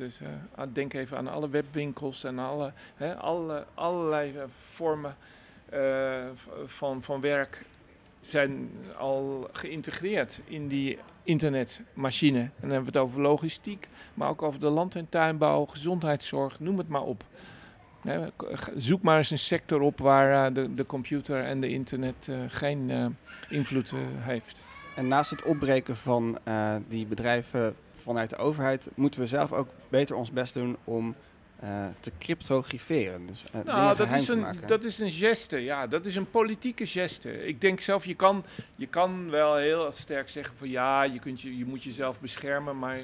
E: Eh, eh, denk even aan alle webwinkels en alle, hè, alle, allerlei eh, vormen eh, van, van werk zijn al geïntegreerd in die internetmachine. En dan hebben we het over logistiek, maar ook over de land- en tuinbouw, gezondheidszorg, noem het maar op. Zoek maar eens een sector op waar eh, de, de computer en de internet eh, geen eh, invloed heeft.
B: En naast het opbreken van die bedrijven vanuit de overheid, moeten we zelf ook beter ons best doen om te cryptograferen. Dus
E: Nou, dat is, een, dat is een geste, ja. Dat is een politieke geste. Ik denk zelf, je kan, je kan wel heel sterk zeggen van ja, je, kunt je, je moet jezelf beschermen, maar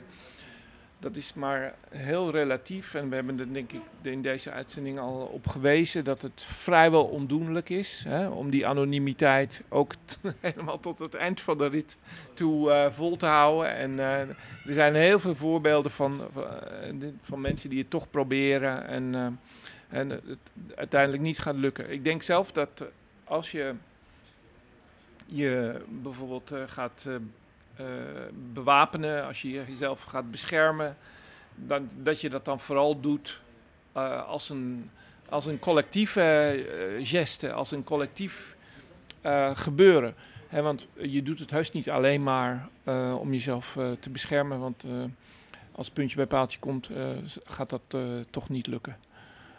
E: dat is maar heel relatief. En we hebben er denk ik in deze uitzending al op gewezen dat het vrijwel ondoenlijk is hè, om die anonimiteit ook helemaal tot het eind van de rit toe eh, vol te houden. En eh, er zijn heel veel voorbeelden van, van, eh, van mensen die het toch proberen en, en het uiteindelijk niet gaat lukken. Ik denk zelf dat als je je bijvoorbeeld gaat eh, bewapenen, als je jezelf gaat beschermen, dan, dat je dat dan vooral doet eh, als, een, als een collectieve eh, geste, als een collectief eh, gebeuren. Hè, want je doet het heus niet alleen maar eh, om jezelf eh, te beschermen, want eh, als het puntje bij paaltje komt, eh, gaat dat eh, toch niet lukken.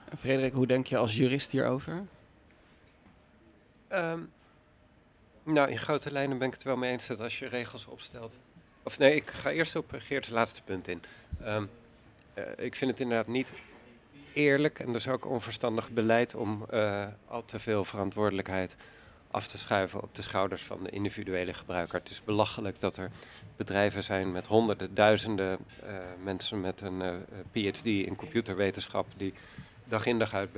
B: En Frederik, hoe denk je als jurist hierover?
K: Ehm, nou, in grote lijnen ben ik het wel mee eens dat als je regels opstelt. Of nee, ik ga eerst op Geert's laatste punt in. Ehm, eh, ik vind het inderdaad niet eerlijk en dus ook onverstandig beleid om eh, al te veel verantwoordelijkheid af te schuiven op de schouders van de individuele gebruiker. Het is belachelijk dat er bedrijven zijn met honderden, duizenden eh, mensen met een PhD in computerwetenschap die dag in dag uit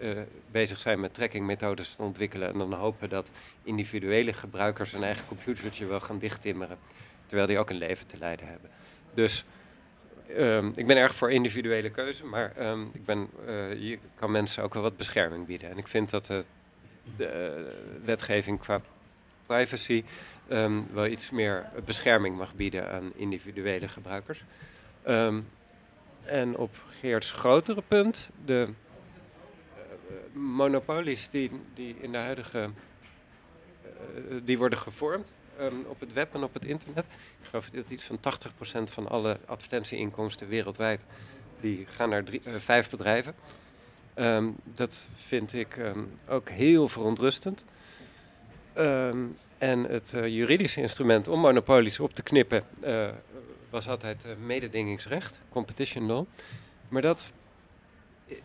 K: eh, bezig zijn met trackingmethodes te ontwikkelen en dan hopen dat individuele gebruikers hun eigen computertje wel gaan dichttimmeren, terwijl die ook een leven te leiden hebben. Dus ehm, ik ben erg voor individuele keuze, maar ehm, ik ben, eh, je kan mensen ook wel wat bescherming bieden. En ik vind dat de, de wetgeving qua privacy ehm, wel iets meer bescherming mag bieden aan individuele gebruikers. En op Geerts grotere punt, de monopolies die, die in de huidige eh, die worden gevormd ehm, op het web en op het internet. Ik geloof dat iets van 80% van alle advertentieinkomsten wereldwijd die gaan naar drie, eh, vijf bedrijven. Ehm, dat vind ik ehm, ook heel verontrustend. En het eh, juridische instrument om monopolies op te knippen eh, was altijd eh, mededingingsrecht, competition law. Maar dat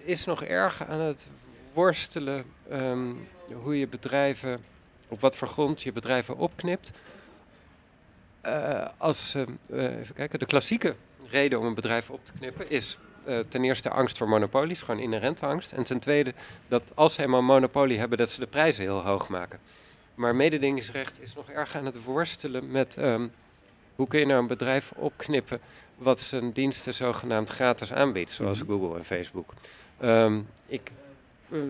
K: is nog erg aan het worstelen ehm, hoe je bedrijven, op wat voor grond je bedrijven opknipt. Eh, als, eh, even kijken, de klassieke reden om een bedrijf op te knippen is eh, ten eerste angst voor monopolies, gewoon inherente angst. En ten tweede dat als ze eenmaal een monopolie hebben, dat ze de prijzen heel hoog maken. Maar mededingingsrecht is nog erg aan het worstelen met ehm, Hoe kun je nou een bedrijf opknippen wat zijn diensten zogenaamd gratis aanbiedt, zoals
B: Mhm.
K: Google en Facebook? Ik,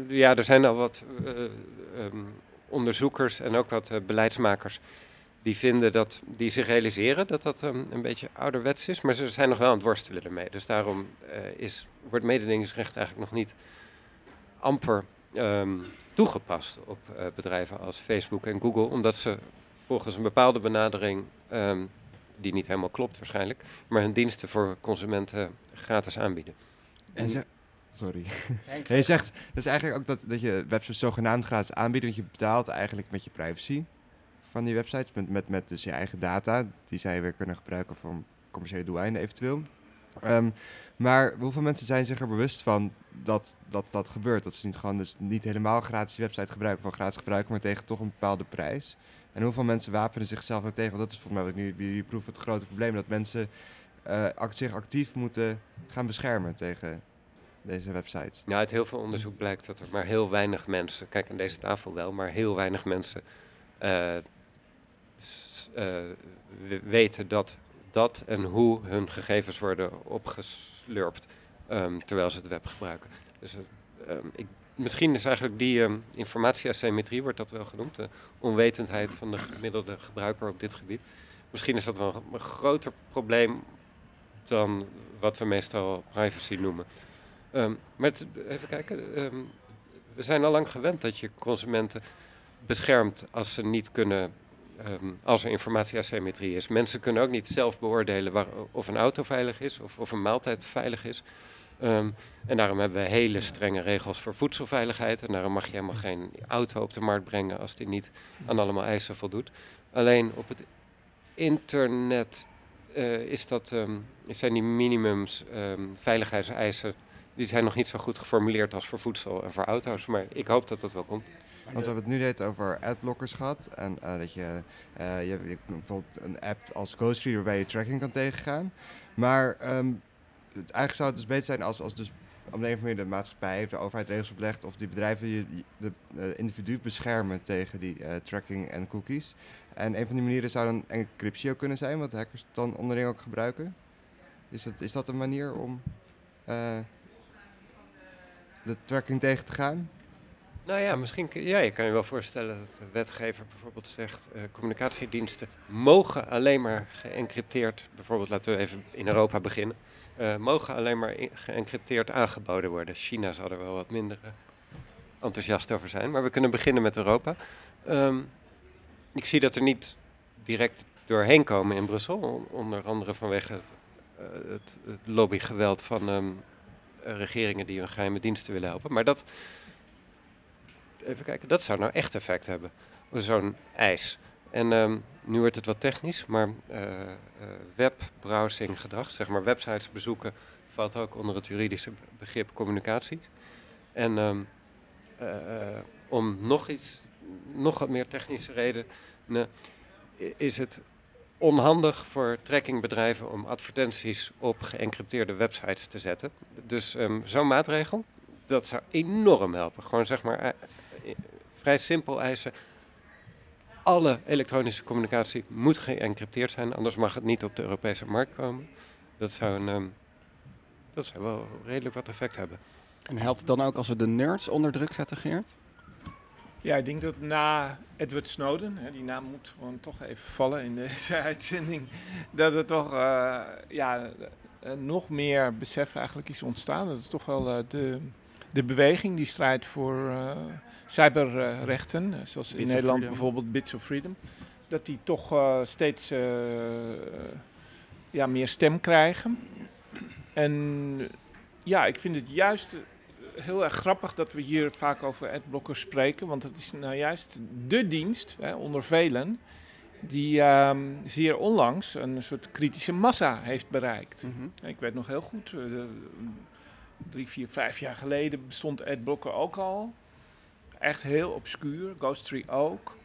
K: ja, er zijn al wat eh, ehm, onderzoekers en ook wat eh, beleidsmakers die vinden dat, die zich realiseren dat dat ehm, een beetje ouderwets is, maar ze zijn nog wel aan het worstelen ermee. Dus daarom eh, is, wordt mededingingsrecht eigenlijk nog niet amper ehm, toegepast op eh, bedrijven als Facebook en Google, omdat ze volgens een bepaalde benadering, ehm, die niet helemaal klopt waarschijnlijk, maar hun diensten voor consumenten gratis aanbieden.
C: En ze- Sorry. Je zegt dus eigenlijk ook dat, dat je websites zogenaamd gratis aanbiedt, want je betaalt eigenlijk met je privacy van die websites, met, met, met dus je eigen data, die zij weer kunnen gebruiken voor commerciële doeleinden eventueel. Ehm, maar hoeveel mensen zijn zich er bewust van dat, dat dat gebeurt? Dat ze niet gewoon dus niet helemaal gratis die website gebruiken, van gratis gebruiken, maar tegen toch een bepaalde prijs. En hoeveel mensen wapenen zichzelf er tegen? Want dat is volgens mij wat ik nu jullie proeven het grote probleem, dat mensen eh, act- zich actief moeten gaan beschermen tegen deze websites.
K: Ja, uit heel veel onderzoek blijkt dat er maar heel weinig mensen, kijk aan deze tafel wel, maar heel weinig mensen eh, eh, we- weten dat dat en hoe hun gegevens worden opgeslurpt ehm, terwijl ze het web gebruiken. Dus eh, ehm, ik, misschien is eigenlijk die ehm, informatieasymmetrie, wordt dat wel genoemd, de onwetendheid van de gemiddelde gebruiker op dit gebied. Misschien is dat wel een groter probleem dan wat we meestal privacy noemen. Ehm, maar even kijken. ehm, we zijn al lang gewend dat je consumenten beschermt als ze niet kunnen. ehm, als er informatieasymmetrie is. Mensen kunnen ook niet zelf beoordelen waar, of een auto veilig is of, of een maaltijd veilig is. En daarom hebben we hele strenge regels voor voedselveiligheid. En daarom mag je helemaal geen auto op de markt brengen als die niet aan allemaal eisen voldoet. Alleen op het internet eh, is dat, zijn die minimums, ehm, veiligheidseisen, die zijn nog niet zo goed geformuleerd als voor voedsel en voor auto's. Maar ik hoop dat dat wel komt.
C: Want we hebben het nu net over adblockers gehad. En eh, dat je, eh, je, hebt bijvoorbeeld een app als Ghostreader waarbij je tracking kan tegengaan. Maar ehm, het, eigenlijk zou het dus beter zijn als, als dus op de een of andere manier de maatschappij of de overheid regels oplegt of die bedrijven je, je- de eh, individu beschermen tegen die eh, tracking en cookies. En een van die manieren zou dan encryptie ook kunnen zijn, wat hackers dan onderling ook gebruiken. Is dat, is dat een manier om eh, de tracking tegen te gaan?
K: Nou ja, misschien ja, je kan je wel voorstellen dat de wetgever bijvoorbeeld zegt... eh, communicatiediensten mogen alleen maar geëncrypteerd... bijvoorbeeld laten we even in Europa beginnen... eh, mogen alleen maar geëncrypteerd aangeboden worden. China zal er wel wat minder eh, enthousiast over zijn. Maar we kunnen beginnen met Europa. Ehm, ik zie dat er niet direct doorheen komen in Brussel. on- onder andere vanwege het, het, lobbygeweld van ehm, eh, regeringen die hun geheime diensten willen helpen. Maar dat, even kijken, dat zou nou echt effect hebben. Zo'n eis. En ehm, nu wordt het wat technisch, maar eh, eh, webbrowsing gedrag, zeg maar websites bezoeken, valt ook onder het juridische be- begrip communicatie. En ehm, eh, eh, om nog iets, nog wat meer technische redenen, is het onhandig voor trackingbedrijven om advertenties op geëncrypteerde websites te zetten. Dus ehm, zo'n maatregel, dat zou enorm helpen. Gewoon zeg maar eh, eh, vrij simpel eisen. Alle elektronische communicatie moet geëncrypteerd zijn, anders mag het niet op de Europese markt komen. Dat zou, een, ehm, dat zou wel redelijk wat effect hebben.
B: En helpt het dan ook als we de nerds onder druk zetten, Geert?
E: Ja, ik denk dat na Edward Snowden, hè, die naam moet gewoon toch even vallen in deze uitzending, dat er toch eh, ja, eh, nog meer besef eigenlijk is ontstaan. Dat is toch wel eh, de, de beweging die strijdt voor eh, cyberrechten, zoals in
B: Bits
E: Nederland bijvoorbeeld Bits of Freedom, dat die toch steeds ja, meer stem krijgen. En ja, ik vind het juist heel erg grappig dat we hier vaak over adblockers spreken. Want het is nou juist de dienst, hè, onder velen, die ehm, zeer onlangs een soort kritische massa heeft bereikt. Ik weet nog heel goed, eh, drie, vier, vijf jaar geleden bestond adblocker ook al. Echt heel obscuur, Ghosttree ook.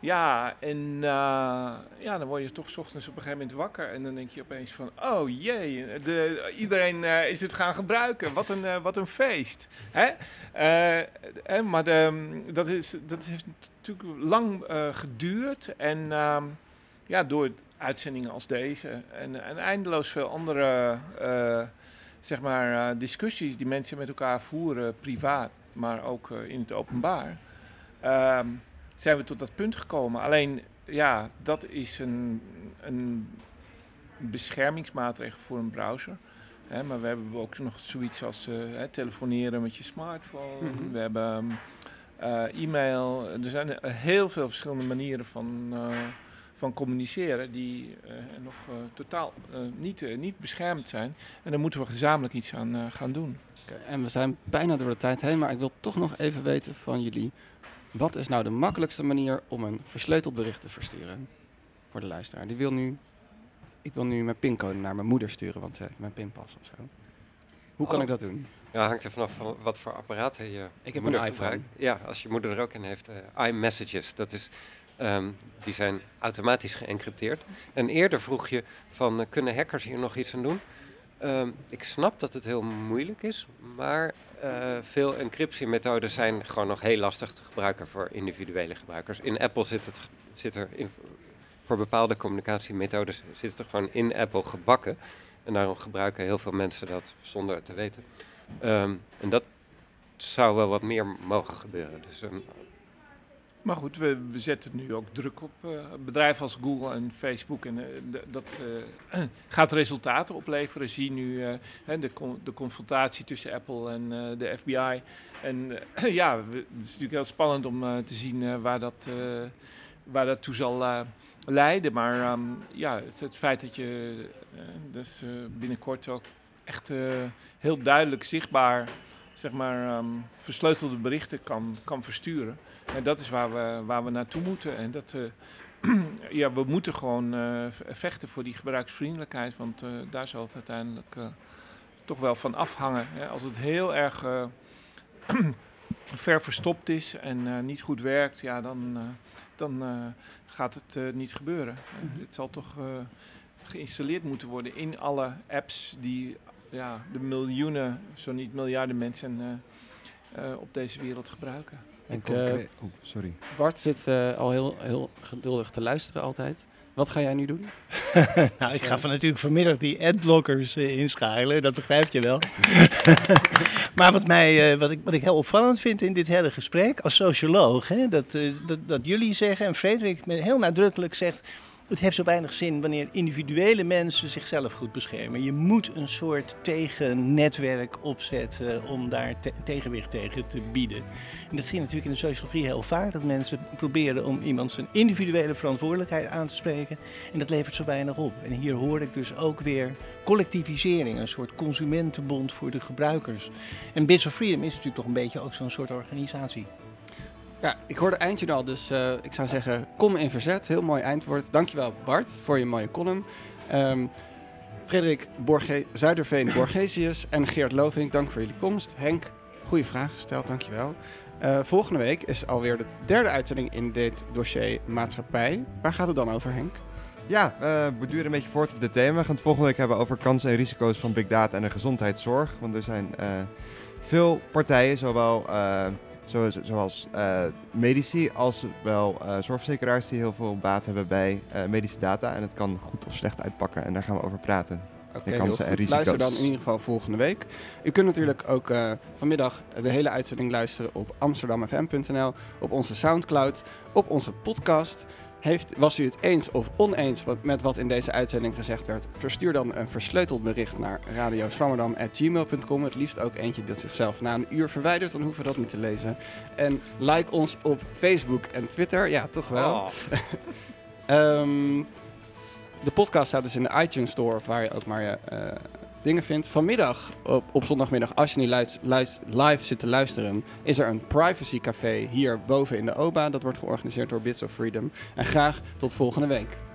E: Ja, en eh, ja, dan word je toch ochtends op een gegeven moment wakker. En dan denk je opeens van, oh jee, de, iedereen eh, is het gaan gebruiken. Wat een, eh, wat een feest. Hè? Eh, maar dat, is, dat heeft natuurlijk lang geduurd. En ehm, ja, door uitzendingen als deze en, en eindeloos veel andere zeg maar, discussies die mensen met elkaar voeren, privaat, maar ook in het openbaar, ehm, zijn we tot dat punt gekomen. Alleen, ja, dat is een, een beschermingsmaatregel voor een browser. Hè, maar we hebben ook nog zoiets als eh, hè, telefoneren met je smartphone.
B: Mhm.
E: We hebben eh, e-mail. Er zijn eh, heel veel verschillende manieren van, van communiceren die nog totaal niet, niet beschermd zijn. En daar moeten we gezamenlijk iets aan gaan doen.
B: En we zijn bijna door de tijd heen, maar ik wil toch nog even weten van jullie. Wat is nou de makkelijkste manier om een versleuteld bericht te versturen? Voor de luisteraar. Die wil nu, ik wil nu mijn pincode naar mijn moeder sturen, want ze heeft mijn pinpas of zo. Hoe kan
K: Oh.
B: ik dat doen?
K: Ja, hangt er vanaf van wat voor apparaten je
B: Ik heb
K: moeder
B: een iPhone.
K: gebruikt. Ja, als je moeder er ook in heeft, eh, iMessages, dat is, ehm, die zijn automatisch geëncrypteerd. En eerder vroeg je van, eh, kunnen hackers hier nog iets aan doen? Ehm, ik snap dat het heel moeilijk is, maar eh, veel encryptiemethoden zijn gewoon nog heel lastig te gebruiken voor individuele gebruikers. In Apple zit, het, zit er in, voor bepaalde communicatiemethodes zit het er gewoon in Apple gebakken. En daarom gebruiken heel veel mensen dat zonder het te weten. Ehm, en dat zou wel wat meer mogen gebeuren. Dus ehm,
E: Maar goed, we, we zetten nu ook druk op eh, bedrijven als Google en Facebook. En eh, dat eh, gaat resultaten opleveren. Zie nu de, de confrontatie tussen Apple en de FBI. En ja, het is natuurlijk heel spannend om te zien waar, dat, waar dat toe zal leiden. Maar ehm, ja, het, feit dat je dus, binnenkort ook echt heel duidelijk zichtbaar zeg maar, ehm, versleutelde berichten kan, kan versturen. En dat is waar we, waar we naartoe moeten. En dat, eh, ja, we moeten gewoon eh, vechten voor die gebruiksvriendelijkheid. Want eh, daar zal het uiteindelijk toch wel van afhangen. Hè. Als het heel erg ver verstopt is en niet goed werkt, ja, dan, dan gaat het niet gebeuren. Eh, Het zal toch geïnstalleerd moeten worden in alle apps die ja, de miljoenen, zo niet miljarden mensen eh, eh, op deze wereld gebruiken.
B: Ik,
C: concre-
B: eh,
C: Oeh, sorry.
B: Bart zit eh, al heel, heel geduldig te luisteren altijd. Wat ga jij nu doen?
D: nou, ik ga van natuurlijk vanmiddag die adblockers eh, inschakelen, dat begrijp je wel. maar wat, mij, eh, wat, ik, wat ik heel opvallend vind in dit hele gesprek, als socioloog, hè, dat, eh, dat, dat jullie zeggen en Frederik me heel nadrukkelijk zegt. Het heeft zo weinig zin wanneer individuele mensen zichzelf goed beschermen. Je moet een soort tegennetwerk opzetten om daar te- tegenwicht tegen te bieden. En dat zie je natuurlijk in de sociologie heel vaak. Dat mensen proberen om iemand zijn individuele verantwoordelijkheid aan te spreken. En dat levert zo weinig op. En hier hoor ik dus ook weer collectivisering. Een soort consumentenbond voor de gebruikers. En Bits of Freedom is natuurlijk toch een beetje ook zo'n soort organisatie.
B: Ja, ik hoorde eindje al, dus eh, ik zou zeggen, kom in verzet. Heel mooi eindwoord. Dankjewel Bart voor je mooie column. Ehm, Frederik Borge Zuiderveen Borgesius en Geert Lovink, dank voor jullie komst. Henk, goede vraag gesteld, dankjewel. Eh volgende week is alweer de derde uitzending in dit dossier maatschappij. Waar gaat het dan over, Henk?
C: Ja, eh, we duren een beetje voort op dit thema. We gaan het volgende week hebben over kansen en risico's van big data en de gezondheidszorg. Want er zijn veel partijen, zowel zo, zo- zoals eh, medici als wel eh, zorgverzekeraars die heel veel baat hebben bij eh, medische data. En het kan goed of slecht uitpakken en daar gaan we over praten.
B: Oké,
C: risico's.
B: Luister dan in ieder geval volgende week. U kunt natuurlijk ook vanmiddag de hele uitzending luisteren op amsterdamfm.nl, op onze Soundcloud, op onze podcast. Heeft, was u het eens of oneens wat, met wat in deze uitzending gezegd werd? Verstuur dan een versleuteld bericht naar radioswammerdam.gmail.com. Het liefst ook eentje dat zichzelf na een uur verwijdert, dan hoeven we dat niet te lezen. En like ons op Facebook en Twitter. Ja, toch wel.
K: Oh.
B: Ehm, de podcast staat dus in de iTunes Store, of waar je ook maar je eh, dingen vindt. Vanmiddag, op, zondagmiddag, als je nu live zit te luisteren, is er een privacy café hier boven in de OBA. Dat wordt georganiseerd door Bits of Freedom. En graag tot volgende week.